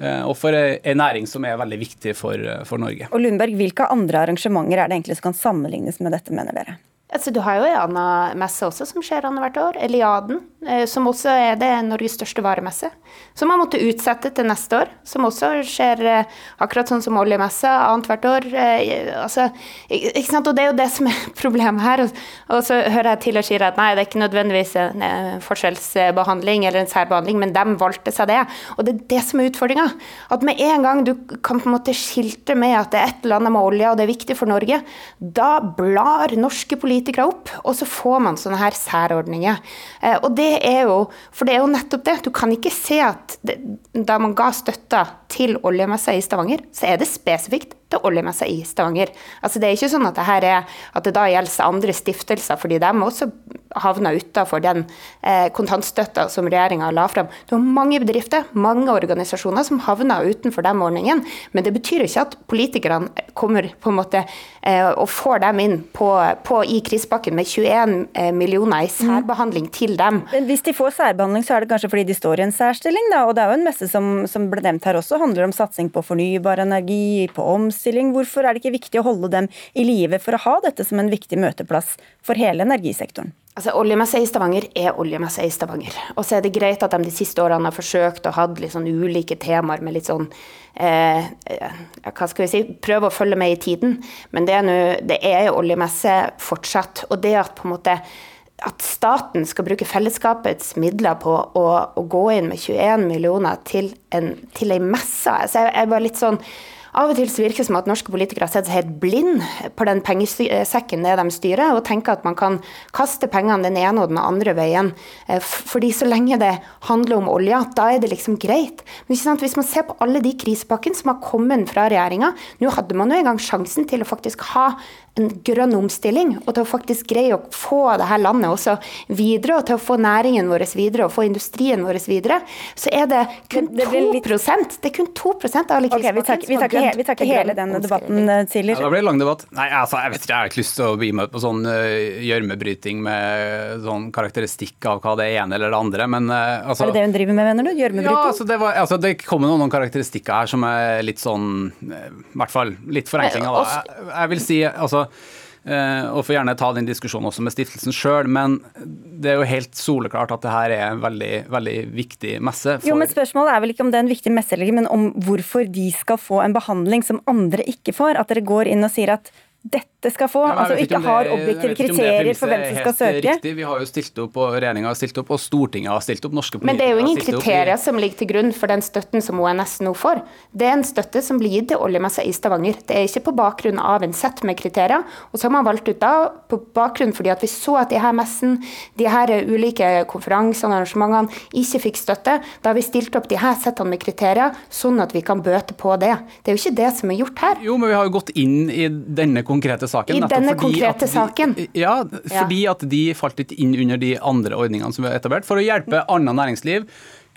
Eh, og for en næring som er veldig viktig for, eh, for Norge. Og Lundberg, Hvilke andre arrangementer er det egentlig som kan sammenlignes med dette, mener dere? Altså, du har jo en annen messe også som skjer annethvert år, Eliaden. Eh, som også er det Norges største varemesse. Som man måtte utsette til neste år. Som også skjer eh, akkurat sånn som oljemessa annethvert år. Eh, altså, ikke sant? Og det er jo det som er problemet her. Og så hører jeg til og sier at nei, det er ikke nødvendigvis en forskjellsbehandling eller en særbehandling, men de valgte seg det. Og det er det som er utfordringa. At med en gang du kan på en måte skilte med at det er et eller annet med olje, og det er viktig for Norge, da blar norske politikere politikere opp, og så får man sånne her særordninger. Eh, og det er jo, For det er jo nettopp det. Du kan ikke se at det, da man ga støtta til oljemessa i Stavanger, så er det spesifikt til oljemessa i Stavanger. Altså Det er ikke sånn at det, her er, at det da gjelder andre stiftelser, fordi de også havna utafor den eh, kontantstøtta som regjeringa la frem. Det har mange bedrifter, mange organisasjoner som havna utenfor den ordningen. Men det betyr ikke at politikerne kommer på en måte eh, og får dem inn på, på, i krisepakken med 21 eh, millioner i særbehandling mm. til dem. Men Hvis de får særbehandling, så er det kanskje fordi de står i en særstilling, da. Og det er jo en messe som, som ble nevnt her også, handler om satsing på fornybar energi, på omstilling. Hvorfor er det ikke viktig å holde dem i live for å ha dette som en viktig møteplass for hele energisektoren? Altså, Oljemesse i Stavanger er oljemesse i Stavanger. Og så er det greit at de de siste årene har forsøkt å ha litt sånn ulike temaer med litt sånn eh, Hva skal vi si Prøve å følge med i tiden. Men det er, nu, det er oljemesse fortsatt. Og det at på en måte at staten skal bruke fellesskapets midler på å, å gå inn med 21 millioner til en, til en messe. Altså jeg, jeg var litt sånn av og til så virker det som at norske politikere har sett seg helt blind på den pengesekken det de styrer, og tenker at man kan kaste pengene den ene og den andre veien. Eh, fordi så lenge det handler om olja, da er det liksom greit. Men hvis man ser på alle de krisepakkene som har kommet fra regjeringa, nå hadde man jo engang sjansen til å faktisk ha en grønn omstilling, og til å faktisk greie å få det her landet også videre, og til å få næringen vår videre og få industrien vår videre, så er det kun det, det 2 litt... Det er kun 2 av alle okay, Vi tar, vi tar, ikke, vi tar ikke hele den debatten, tidligere. Ja, da blir det lang debatt. Nei, altså, jeg vet ikke, jeg har ikke lyst til å bli med på sånn eh, gjørmebryting uh, med sånn karakteristikk av hva det ene eller det andre, men uh, altså, Er det det hun driver med, mener du? Gjørmebryting? Ja, altså, det, var, altså, det kommer noen, noen karakteristikker her som er litt sånn I hvert fall litt forenklinger, da. Jeg, jeg vil si altså Eh, og får gjerne ta den diskusjonen også med stiftelsen sjøl, men det er jo helt soleklart at det her er en veldig, veldig viktig messe. Jo, men Spørsmålet er vel ikke om det er en viktig messe, men om hvorfor de skal få en behandling som andre ikke får. At dere går inn og sier at dette skal få. Ja, altså ikke har objektive kriterier for hvem som skal søke. Riktig. Vi har jo stilt opp, og regjeringa har stilt opp, og Stortinget har stilt opp. norske politikere Men det er jo ingen kriterier som ligger til grunn for den støtten som ONS nå får. Det er en støtte som blir gitt til oljemessa i Stavanger. Det er ikke på bakgrunn av en sett med kriterier. Og så har man valgt ut da på bakgrunn fordi at vi så at de her messen, de her ulike konferansene og arrangementene ikke fikk støtte. Da har vi stilt opp de her settene med kriterier, sånn at vi kan bøte på det. Det er jo ikke det som er gjort her. Jo, men vi har jo gått inn i denne konkrete saken. I denne konkrete de, saken? Ja, fordi at de falt litt inn under de andre ordningene som vi har etablert, for å hjelpe annet næringsliv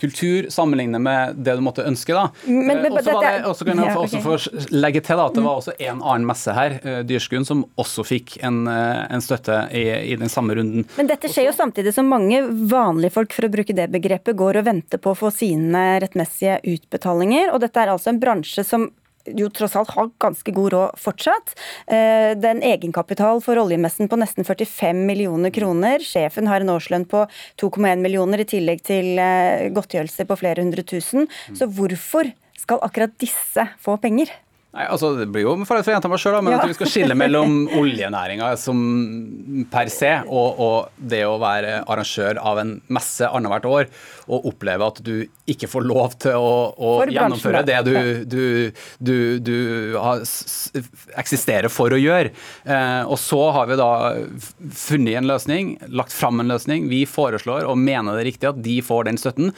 kultur sammenlignet med det du måtte ønske. da. Men, men, og så kan jeg også få legge til da, at det var også en annen messe her, uh, Dyrskuen, som også fikk en, uh, en støtte i, i, den samme runden. Men dette skjer jo samtidig som mange vanlige folk, for å bruke det begrepet, går og venter på å få sine rettmessige utbetalinger. Og dette er altså en bransje som jo tross alt har ganske god råd fortsatt. Eh, det er en egenkapital for oljemessen på nesten 45 millioner kroner. Sjefen har en årslønn på 2,1 millioner i tillegg til eh, godtgjørelser på flere hundre tusen. Så hvorfor skal akkurat disse få penger? Nei, altså Det blir jo for å gjenta meg sjøl, men ja. at vi skal skille mellom oljenæringa som per se og, og, det å være arrangør av en messe annethvert år og oppleve at du ikke får lov til å, å gjennomføre det du, du, du, du eksisterer for å gjøre. Eh, og så har vi da funnet en løsning, lagt fram en løsning. Vi foreslår og mener det er riktig at de får den støtten.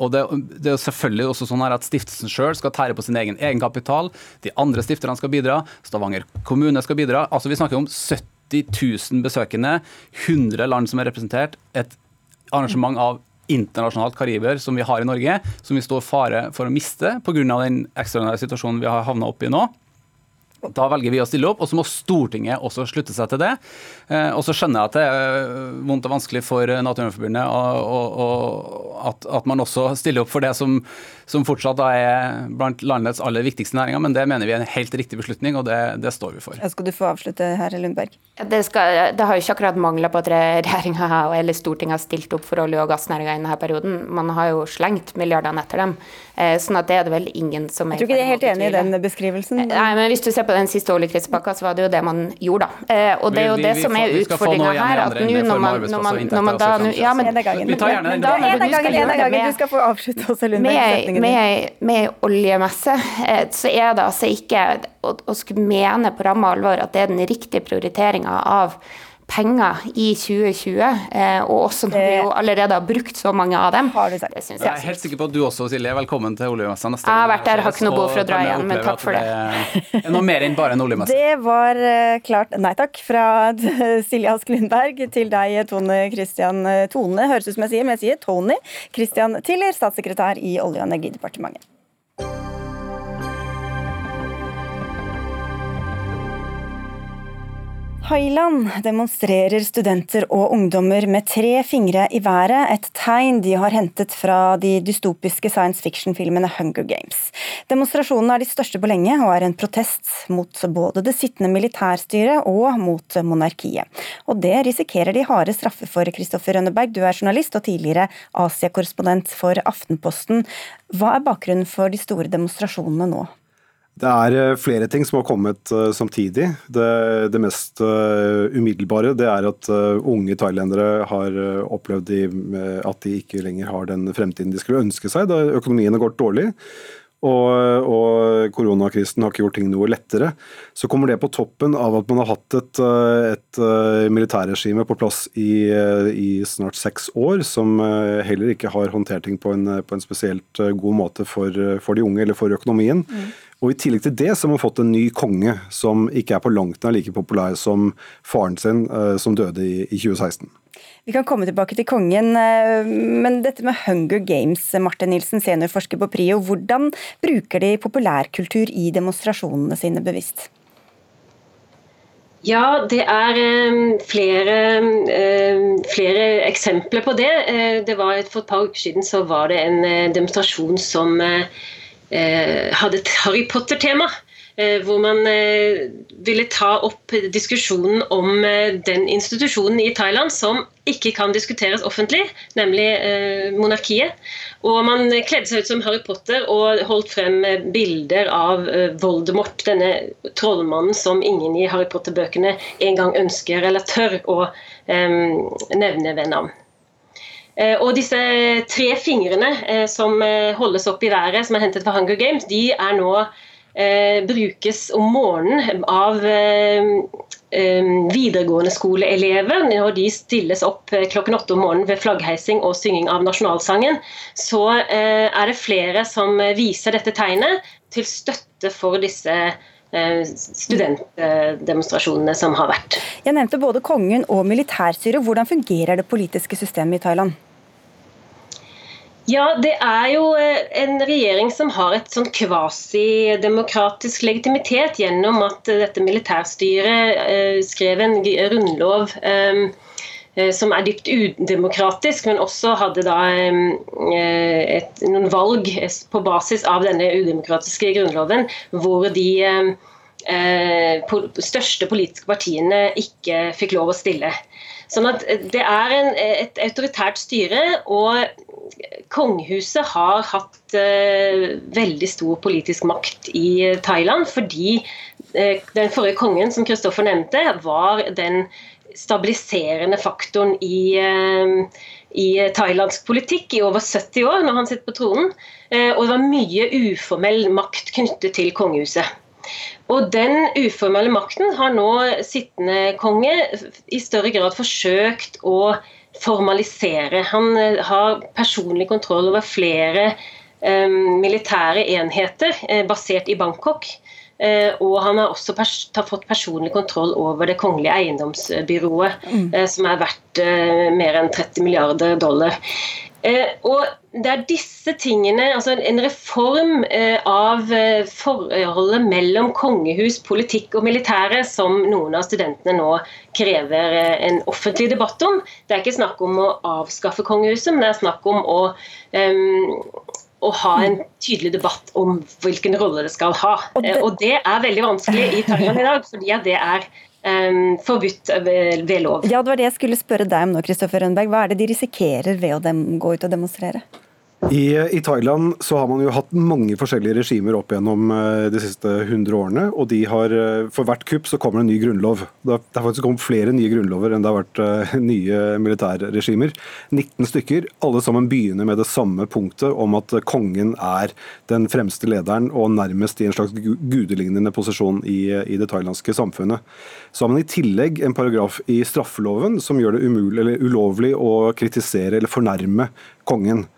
Og det, det, er selvfølgelig også sånn at Stiftelsen sjøl skal tære på sin egen egenkapital. De andre stifterne skal bidra. Stavanger kommune skal bidra. Altså Vi snakker om 70 000 besøkende, 100 land som er representert. Et arrangement av internasjonalt kariber som vi har i Norge, som vi står fare for å miste pga. den ekstraordinære situasjonen vi har havna oppi nå. Da velger vi å stille opp, og så må Stortinget også slutte seg til det. Eh, og så skjønner jeg at det er vondt og vanskelig for Naturvernforbundet at, at, man også stiller opp for det som, som fortsatt er blant landets aller viktigste næringer, men det mener vi er en helt riktig beslutning, og det, det står vi for. Skal du få avslutte, herre Lundberg? Det, skal, det har jo ikke akkurat mangla på at regjeringa eller Stortinget har stilt opp for olje- og gassnæringa i denne perioden. Man har jo slengt milliardene etter dem. Eh, sånn at det er det vel ingen som er Jeg tror ikke de er helt enig i den beskrivelsen. Nei, men hvis du ser på den siste oljekrisepakka, så var det jo det man gjorde, da. Eh, og det er jo det som er utfordringa her. at nå når man, når man, når man da ja, men, Vi tar gjerne den. En av gangen, en av gangen. Du skal få avslutte også, Lundberg. Med, ei oljemesse eh, så er det altså ikke å, å skulle mene på ramme alvor at det er den riktige prioriteringa av penger i 2020, eh, og også når vi jo allerede har brukt så mange av dem. Har du sagt. Det synes jeg. jeg er helt sikker på at du også, Silje, er velkommen til oljemessa neste gang. Jeg har vært der, har ikke noe behov for å dra igjen, men takk for det. Det er noe mer enn bare en oljemesse. Det var eh, klart nei takk fra Silje Ask Lundberg til deg, Tone Christian Tone, høres ut som jeg sier, men jeg sier Tony Christian Tiller, statssekretær i Olje- og energidepartementet. Thailand demonstrerer studenter og ungdommer med tre fingre i været, et tegn de har hentet fra de dystopiske science fiction-filmene Hunger Games. Demonstrasjonene er de største på lenge, og er en protest mot både det sittende militærstyret og mot monarkiet. Og det risikerer de harde straffer for. Kristoffer Rønneberg, du er journalist og tidligere Asia-korrespondent for Aftenposten. Hva er bakgrunnen for de store demonstrasjonene nå? Det er eh, flere ting som har kommet uh, samtidig. Det, det mest uh, umiddelbare det er at unge thailendere har opplevd de, at de ikke lenger har den fremtiden de skulle ønske seg da økonomien har gått dårlig. Og, og koronakrisen har ikke gjort ting noe lettere. Så kommer det på toppen av at man har hatt et, et militærregime på plass i, i, snart seks år, som heller ikke har håndtert ting på en, på en spesielt god måte for, for, de unge eller for økonomien. Mm. Og I tillegg til det så har man fått en ny konge som ikke er på langt nær like populær som faren sin, eh, som døde i 2016. Vi kan komme tilbake til kongen, eh, men dette med Hunger Games, Martin Nilsen, seniorforsker på PRIO, hvordan bruker de populærkultur i demonstrasjonene sine bevisst? Ja, det er eh, flere, flere, eksempler på det. det var For et par uker siden så var det en demonstrasjon som hadde et Harry Potter-tema. Eh, hvor man eh, ville ta opp diskusjonen om den institusjonen i Thailand som ikke kan diskuteres offentlig, nemlig monarkiet. Og man kledde seg ut som Harry Potter og holdt frem bilder av Voldemort, denne trollmannen som ingen i Harry Potter-bøkene engang ønsker eller tør å nevne ved navn. Eh, og disse tre fingrene eh, som eh, holdes opp i været, som er hentet fra Hunger Games, de er nå brukes om morgenen av videregående skoleelever. Når de stilles opp klokken åtte om morgenen ved flaggheising og synging av nasjonalsangen, så er det flere som viser dette tegnet til støtte for disse studentdemonstrasjonene som har vært. Jeg nevnte både kongen og militærstyret. Hvordan fungerer det politiske systemet i Thailand? Ja, det er jo eh, en regjering som har et sånn kvasidemokratisk legitimitet gjennom at dette militærstyret eh, skrev en grunnlov eh, som er dypt udemokratisk, men også hadde da et, noen valg på basis av denne udemokratiske grunnloven, hvor de største politiske partiene ikke fikk lov å stille. Sånn at Det er en, et autoritært styre, og kongehuset har hatt eh, veldig stor politisk makt i Thailand, fordi eh, den forrige kongen, som Kristoffer nevnte, var den stabiliserende faktoren i, eh, i thailandsk politikk i over 70 år, når han sitter på tronen. og det var mye uformell makt knyttet til kongehuset. Og Den uformelle makten har nå sittende konge i større grad forsøkt å formalisere. Han eh, har personlig kontroll over flere um, militære enheter eh, basert i Bangkok. Og han har også har fått personlig kontroll over det kongelige eiendomsbyrået, mm. som er verdt mer enn 30 milliarder dollar. Eh, og det er disse tingene, altså En reform eh, av eh, forholdet mellom kongehus, politikk og militære som noen av studentene nå krever en offentlig debatt om. Det er ikke snakk om å avskaffe kongehuset, men det er snakk om å, um, å ha en tydelig debatt om hvilken rolle det skal ha. Og det, det er veldig vanskelig i Thailand i dag, fordi det er forbudt ved, lov. Ja, Det var det jeg skulle spørre deg om nå, Kristoffer Rønberg. Hva er det de risikerer ved å gå ut og demonstrere? I, I, Thailand så har man jo hatt mange forskjellige regimer opp gjennom eh, de siste 100 årene. og de har, eh, For hvert kupp så kommer det en ny grunnlov. Det har faktisk kommet flere nye grunnlover enn det har vært nye militærregimer. 19 stykker. Alle sammen begynner med det samme punktet om at kongen er den fremste lederen og nærmest i en slags gudelignende posisjon i, i det thailandske samfunnet. Så har man i tillegg en paragraf i straffeloven som gjør det umulig, ulovlig å kritisere eller fornærme kongen.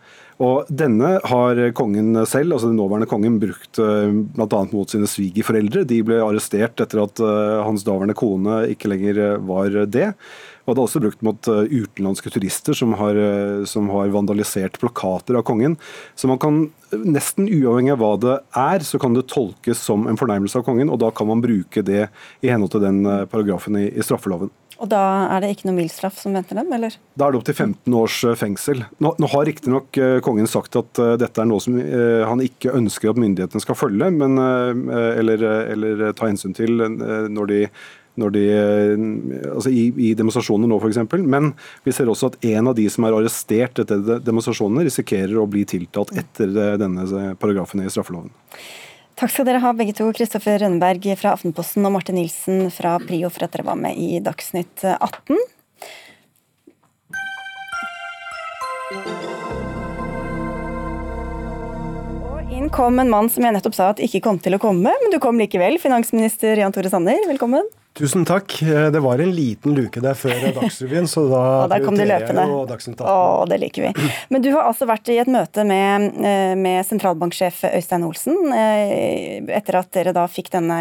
Og Denne har kongen selv, altså den nåværende kongen, brukt eh, bl.a. mot sine svigerforeldre. De ble arrestert etter at eh, hans daværende kone ikke lenger eh, var det. Og det er også brukt mot utenlandske turister som har, som har, vandalisert plakater av kongen. Så man kan, nesten uavhengig av hva det er, så kan det tolkes som en fornærmelse av kongen, og da kan man bruke det i henhold til den paragrafen i, i straffeloven. Og da er det ikke noe mild straff som venter dem, eller? Da er det opptil 15 års eh, fengsel. Nå, nå har riktignok uh, kongen sagt at uh, dette er noe som han ikke ønsker at myndighetene skal følge, men, eller, eller, ta hensyn til når de når de, altså i, i demonstrasjoner nå f.eks. Men vi ser også at en av de som er arrestert etter demonstrasjonene, risikerer å bli tiltalt etter denne paragrafen i straffeloven. Takk skal dere ha begge to, Kristoffer Rønneberg fra Aftenposten og Martin Nilsen fra Prio for at dere var med i Dagsnytt 18. inn kom en mann som jeg nettopp sa at ikke kom til å komme, men du kom likevel. Finansminister Jan Tore Sanner, velkommen. Tusen takk. Eh, det var en liten luke der før Dagsrevyen, så da og der kom du løpende. Å, det liker vi. Men du har altså vært i et møte med, eh, med sentralbanksjef Øystein Olsen eh, etter at dere da fikk denne,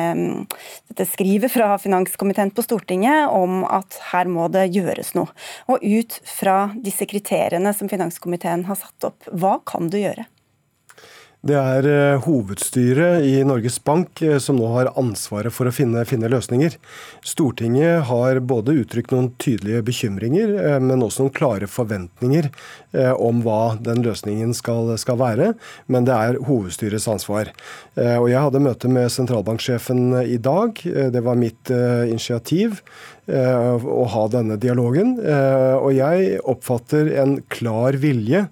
dette skrivet fra finanskomiteen på Stortinget om at her må det gjøres noe. Og ut fra disse kriteriene som finanskomiteen har satt opp, hva kan du gjøre? Det er eh, hovedstyret i Norges Bank eh, som nå har ansvaret for å finne, finne, løsninger. Stortinget har både uttrykt noen tydelige bekymringer, eh, men også noen klare forventninger om hva den løsningen skal, skal være. Men det er hovedstyrets ansvar. Og jeg hadde møte med sentralbanksjefen i dag. Det var mitt initiativ å ha denne dialogen. Og jeg oppfatter en klar vilje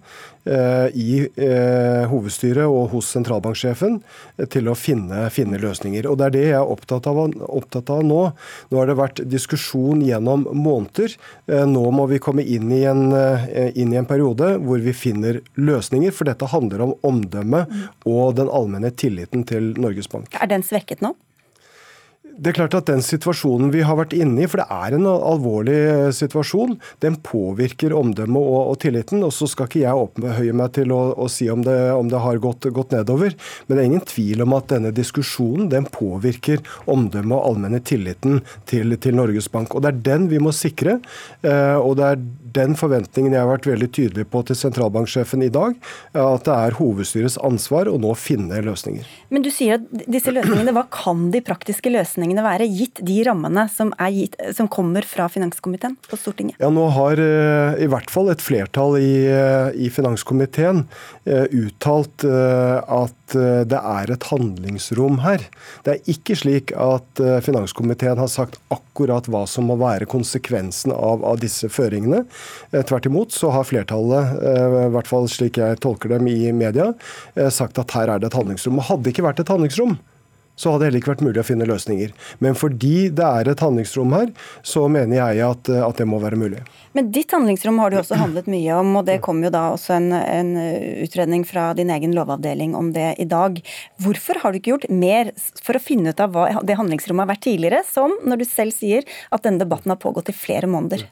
Eh, i eh, hovedstyret og hos sentralbanksjefen eh, til å finne, finne, løsninger. Og Det er det jeg er opptatt av, opptatt av, nå. Nå har det vært diskusjon gjennom måneder. Nå må vi komme inn i, en, inn i en periode hvor vi finner løsninger, for dette handler om omdømme og den allmenne tilliten til Norges Bank. Er den svekket nå? Det er klart at Den situasjonen vi har vært inne i, for det er en alvorlig eh, situasjon, den påvirker omdømmet og, og, tilliten. og Så skal ikke jeg opphøye meg til å, å si om det, om det har gått, gått, nedover. Men det er ingen tvil om at denne diskusjonen den påvirker omdømmet og allmenne tilliten til, til, Norges Bank. Og Det er den vi må sikre. Eh, og det er den forventningen jeg har vært veldig tydelig på til sentralbanksjefen i dag. At det er hovedstyrets ansvar å nå finne løsninger. Men du sier at disse løsningene, hva kan de praktiske løsningene løsningene være, gitt de rammene som, gitt, som kommer fra finanskomiteen på Stortinget? Ja, Nå har uh, i hvert fall et flertall i, uh, i finanskomiteen uh, uttalt at det er et handlingsrom her. Det er ikke slik at finanskomiteen har sagt akkurat hva som må være konsekvensen av, av disse føringene. Tvert imot så har flertallet, i hvert fall slik jeg tolker dem i media, sagt at her er det et handlingsrom. Og hadde det ikke vært et handlingsrom, så hadde det heller ikke vært mulig å finne løsninger. Men fordi det er et handlingsrom her, så mener jeg at, at det må være mulig. Men ditt handlingsrom har du også handlet mye om, og det kom jo da også en, en, utredning fra din egen lovavdeling om det i dag. Hvorfor har du ikke gjort mer for å finne ut av hva det handlingsrommet har vært tidligere, som når du selv sier at denne debatten har pågått i flere måneder?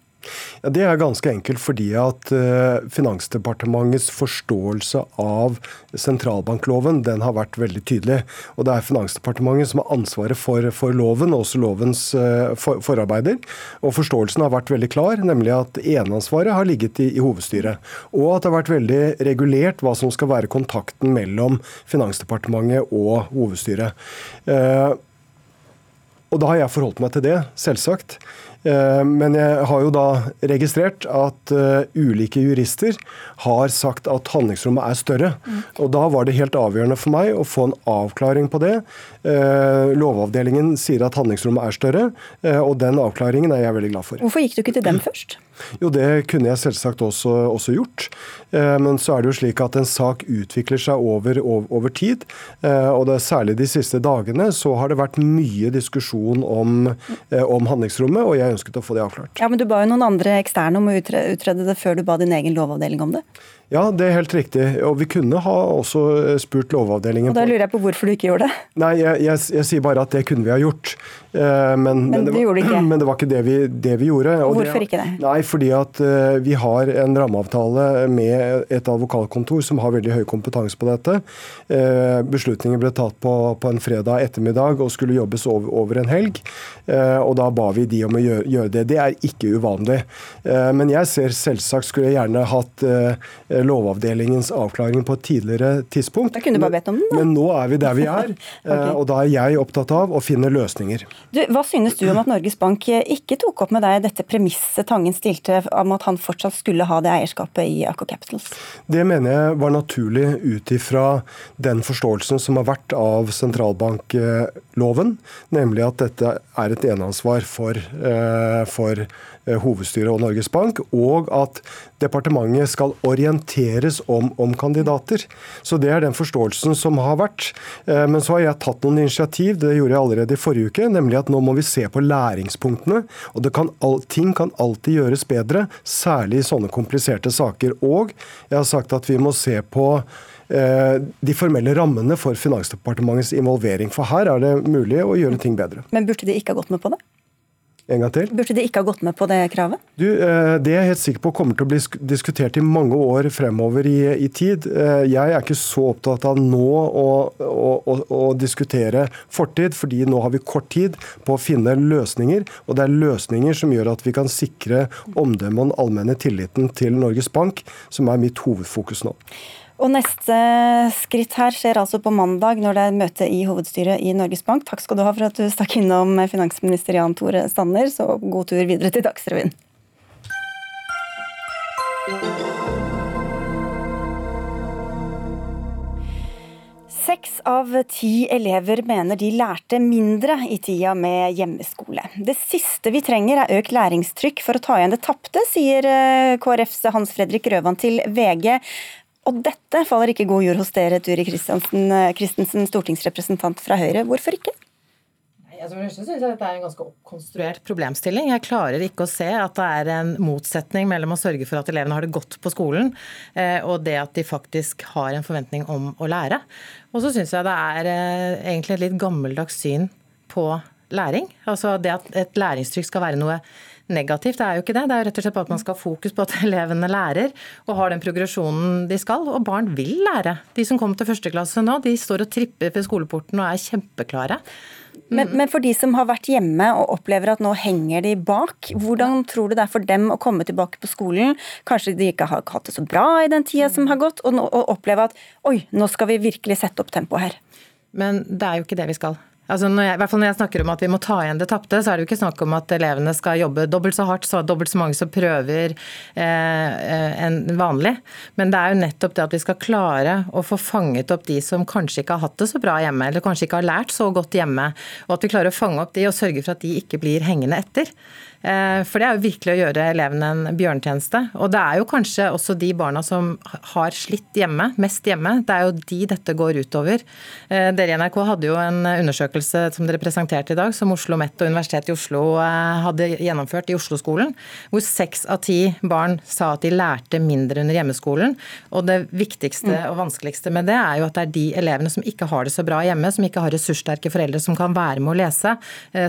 Ja, det er ganske enkelt fordi at uh, Finansdepartementets forståelse av sentralbankloven den har vært veldig tydelig. Og Det er Finansdepartementet som har ansvaret for, for loven, også lovens uh, for, forarbeider. Og Forståelsen har vært veldig klar, nemlig at eneansvaret har ligget i, i, hovedstyret. Og at det har vært veldig regulert hva som skal være kontakten mellom Finansdepartementet og hovedstyret. Eh, og da har jeg forholdt meg til det, selvsagt. Eh, men jeg har jo da registrert at uh, ulike jurister har sagt at handlingsrommet er større. Mm. Og da var det helt avgjørende for meg å få en avklaring på det. Uh, lovavdelingen sier at handlingsrommet er større, og den avklaringen er jeg veldig glad for. Hvorfor gikk du ikke til dem først? Jo, det kunne jeg selvsagt også, også gjort. Men så er det jo slik at en sak utvikler seg over, over, over tid. Og det særlig de siste dagene så har det vært mye diskusjon om, om handlingsrommet, og jeg ønsket å få det avklart. Ja, Men du ba jo noen andre eksterne om å utrede det før du ba din egen lovavdeling om det? Ja, det er helt riktig. Og vi kunne ha også eh, spurt Lovavdelingen Og Da lurer jeg på hvorfor du ikke gjorde det? Nei, jeg, jeg, jeg sier bare at det kunne vi ha gjort. Eh, men, men, men, det, var, det men det var ikke det vi, det vi gjorde. Og hvorfor det, ikke det? Nei, fordi at uh, vi har en rammeavtale med et advokatkontor som har veldig høy kompetanse på dette. Beslutningen ble tatt på, på, en fredag ettermiddag og skulle jobbes over, over en helg. Og da ba vi de om å gjøre, gjøre det. Det er ikke uvanlig. men jeg ser selvsagt skulle jeg gjerne hatt Eh, Lovavdelingens avklaring på et tidligere tidspunkt. Da kunne du bare bedt om den, da. Men nå er vi der vi er, eh, okay. og da er jeg opptatt av å finne løsninger. Du, hva synes du om at Norges Bank ikke tok opp med deg dette premisset Tangen stilte om at han fortsatt skulle ha det eierskapet i AK Capitals? Det mener jeg var naturlig ut ifra den forståelsen som har vært av sentralbankloven, nemlig at dette er et eneansvar for, eh, for Eh, hovedstyret og Norges Bank, og at departementet skal orienteres om, om, kandidater. Så Det er den forståelsen som har vært. Eh, men så har jeg tatt noen initiativ, det gjorde jeg allerede i forrige uke, nemlig at nå må vi se på læringspunktene. og kan, Ting kan alltid gjøres bedre, særlig i sånne kompliserte saker. Og jeg har sagt at vi må se på eh, de formelle rammene for Finansdepartementets involvering. For her er det mulig å gjøre ting bedre. Men burde de ikke ha gått med på det? En gang til. Burde de ikke ha gått med på det kravet? Du, eh, Det er jeg helt sikker på kommer til å bli diskutert i mange år fremover i, i tid. Eh, jeg er ikke så opptatt av nå å, å, å, å, diskutere fortid, fordi nå har vi kort tid på å finne løsninger. Og det er løsninger som gjør at vi kan sikre omdømmet og den allmenne tilliten til Norges Bank, som er mitt hovedfokus nå. Og Neste skritt her skjer altså på mandag, når det er møte i hovedstyret i Norges Bank. Takk skal du ha for at du stakk innom finansminister Jan Tore Stanner, så god tur videre til Dagsrevyen. Seks av ti elever mener de lærte mindre i tida med hjemmeskole. Det siste vi trenger er økt læringstrykk for å ta igjen det tapte, sier eh, KrFs Hans Fredrik Røvan til VG. Og dette faller ikke god jord hos dere, Turi eh, Christensen, stortingsrepresentant fra Høyre. Hvorfor ikke? Altså, jeg synes jeg dette er en ganske oppkonstruert problemstilling. Jeg klarer ikke å se at det er en motsetning mellom å sørge for at elevene har det godt på skolen, eh, og det at de faktisk har en forventning om å lære. Og så syns jeg det er eh, egentlig et litt gammeldags syn på læring. Altså det at et læringstrykk skal være noe negativt. Det er jo ikke det. Det er jo rett og slett at man skal ha fokus på at elevene lærer og har den progresjonen de skal. Og barn vil lære. De som kommer til første klasse nå, de står og tripper ved skoleporten og er kjempeklare. Men, men, for de som har vært hjemme og opplever at nå henger de bak, hvordan tror du det er for dem å komme tilbake på skolen? Kanskje de ikke har hatt det så bra i den tida som har gått, og, og oppleve at oi, nå skal vi virkelig sette opp tempoet her. Men det er jo ikke det vi skal. Altså når jeg, i hvert fall når jeg snakker om at vi må ta igjen det tapte, så er det jo ikke snakk om at elevene skal jobbe dobbelt så hardt, så dobbelt så mange som prøver eh, eh, enn vanlig. Men det er jo nettopp det at vi skal klare å få fanget opp de som kanskje ikke har hatt det så bra hjemme, eller kanskje ikke har lært så godt hjemme. Og at vi klarer å fange opp de og sørge for at de ikke blir hengende etter. Eh, for det er jo virkelig å gjøre elevene en bjørnetjeneste. Og det er jo kanskje også de barna som har slitt hjemme, mest hjemme. Det er jo de dette går utover. Eh, dere i NRK hadde jo en undersøkelse som dere presenterte i dag, som Oslo OsloMet og Universitetet i Oslo eh, hadde gjennomført i Oslo-skolen, hvor seks av ti barn sa at de lærte mindre under hjemmeskolen. Og det viktigste mm. og vanskeligste med det er jo at det er de elevene som ikke har det så bra hjemme, som ikke har ressurssterke foreldre som kan være med å lese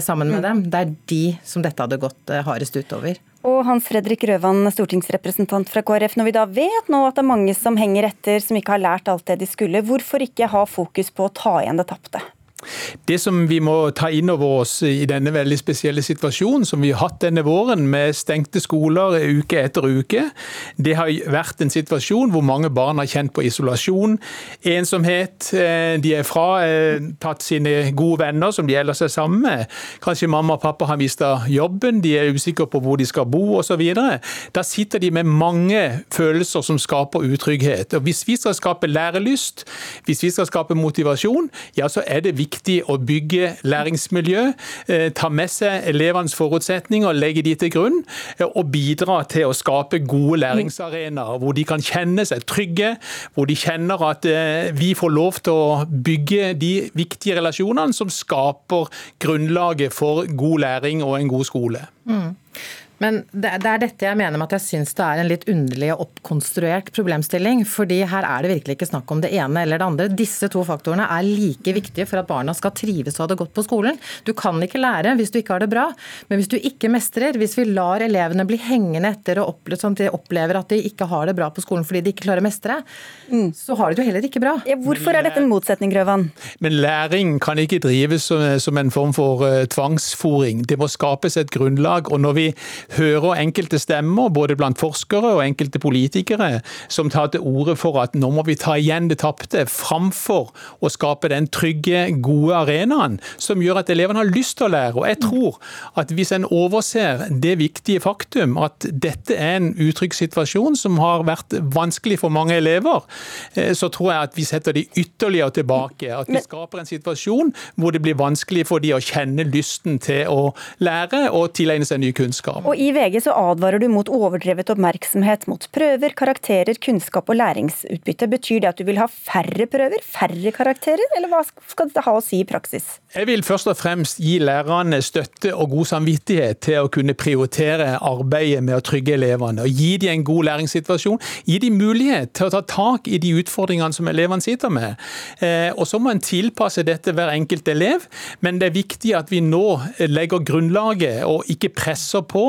sammen med mm. dem. Det er de som dette hadde gått gått hardest utover. Og Hans Fredrik Røvan, stortingsrepresentant fra KrF. Når vi da vet nå at det er mange som henger etter, som ikke har lært alt det de skulle, hvorfor ikke ha fokus på å ta igjen det tapte? Det som vi må ta inn over oss i denne veldig spesielle situasjonen som vi har hatt denne våren, med stengte skoler uke etter uke, det har vært en situasjon hvor mange barn har kjent på isolasjon, ensomhet. Eh, de er fra eh, tatt sine gode venner som de ellers er sammen med. Kanskje mamma og pappa har mista jobben, de er usikre på hvor de skal bo osv. Da sitter de med mange følelser som skaper utrygghet. Og Hvis vi skal skape lærelyst, hvis vi skal skape motivasjon, ja så er det viktig viktig å bygge læringsmiljø, eh, ta med seg elevenes forutsetninger, legge de til grunn, eh, og bidra til å skape gode læringsarenaer hvor de kan kjenne seg trygge, hvor de kjenner at eh, vi får lov til å bygge de viktige relasjonene som skaper grunnlaget for god læring og en god skole. Mm. Men det, er dette jeg mener med at jeg syns det er en litt underlig og oppkonstruert problemstilling. fordi her er det virkelig ikke snakk om det ene eller det andre. Disse to faktorene er like viktige for at barna skal trives og ha det godt på skolen. Du kan ikke lære hvis du ikke har det bra. Men hvis du ikke mestrer, hvis vi lar elevene bli hengende etter og opple sånn at de opplever at de ikke har det bra på skolen fordi de ikke klarer å mestre, mm. så har de det jo heller ikke bra. Ja, hvorfor er dette en motsetning, Grøvan? Men læring kan ikke drives som, som en form for uh, tvangsfòring. Det må skapes et grunnlag. og når vi hører enkelte stemmer, både blant forskere og enkelte politikere, som tar til orde for at nå må vi ta igjen det tapte, framfor å skape den trygge, gode arenaen som gjør at elevene har lyst til å lære. Og jeg tror at hvis en overser det viktige faktum at dette er en utrygg situasjon som har vært vanskelig for mange elever, eh, så tror jeg at vi setter de ytterligere tilbake. At vi skaper en situasjon hvor det blir vanskelig for de å kjenne lysten til å lære og tilegne seg ny kunnskap. Og I VG så advarer du mot overdrevet oppmerksomhet mot prøver, karakterer, kunnskap og læringsutbytte. Betyr det at du vil ha færre prøver, færre karakterer, eller hva skal det ha å si i praksis? Jeg vil først og fremst gi lærerne støtte og god samvittighet til å kunne prioritere arbeidet med å trygge elevene. og Gi dem en god læringssituasjon. Gi dem mulighet til å ta tak i de utfordringene som elevene sitter med. Eh, og Så må en tilpasse dette hver enkelt elev, men det er viktig at vi nå legger grunnlaget og ikke presser på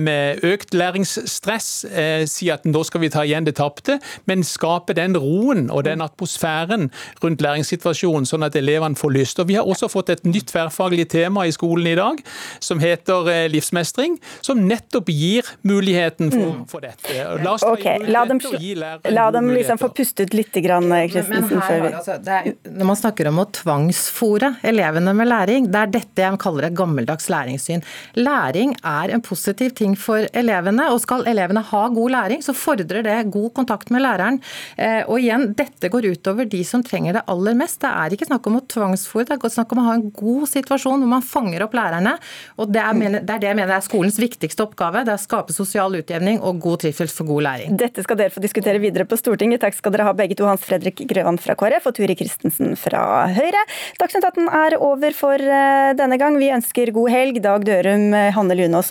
med økt læringsstress, eh, si at nå skal vi ta igjen det tapte, men skape den roen og den atmosfæren rundt læringssituasjonen, sånn at elevene får lyst. Og Vi har også fått et nytt tverrfaglig tema i skolen i dag, som heter eh, livsmestring, som nettopp gir muligheten for, mm. for dette. La oss okay, la dem, la dem liksom få pustet ut litt, Christensen. Altså, når man snakker om å tvangsfòre elevene med læring, det er dette jeg kaller et gammeldags læringssyn. Læring er en positiv ting for elevene. Og skal elevene ha god læring, så fordrer det god kontakt med læreren. Eh, og igjen, dette går utover de som trenger det aller mest. Det er ikke snakk om å tvangsfòre, det er snakk om å ha en god situasjon hvor man fanger opp lærerne. Og det er, det er det jeg mener er skolens viktigste oppgave. Det er å skape sosial utjevning og god trivsel for god læring. Dette skal dere få diskutere videre på Stortinget. Takk skal dere ha begge to, Hans Fredrik Grøvan fra KrF og Turi Christensen fra Høyre. Dagsnytt 18 er over for eh, denne gang. Vi ønsker god helg. Dag Dørum, Hanne Lunås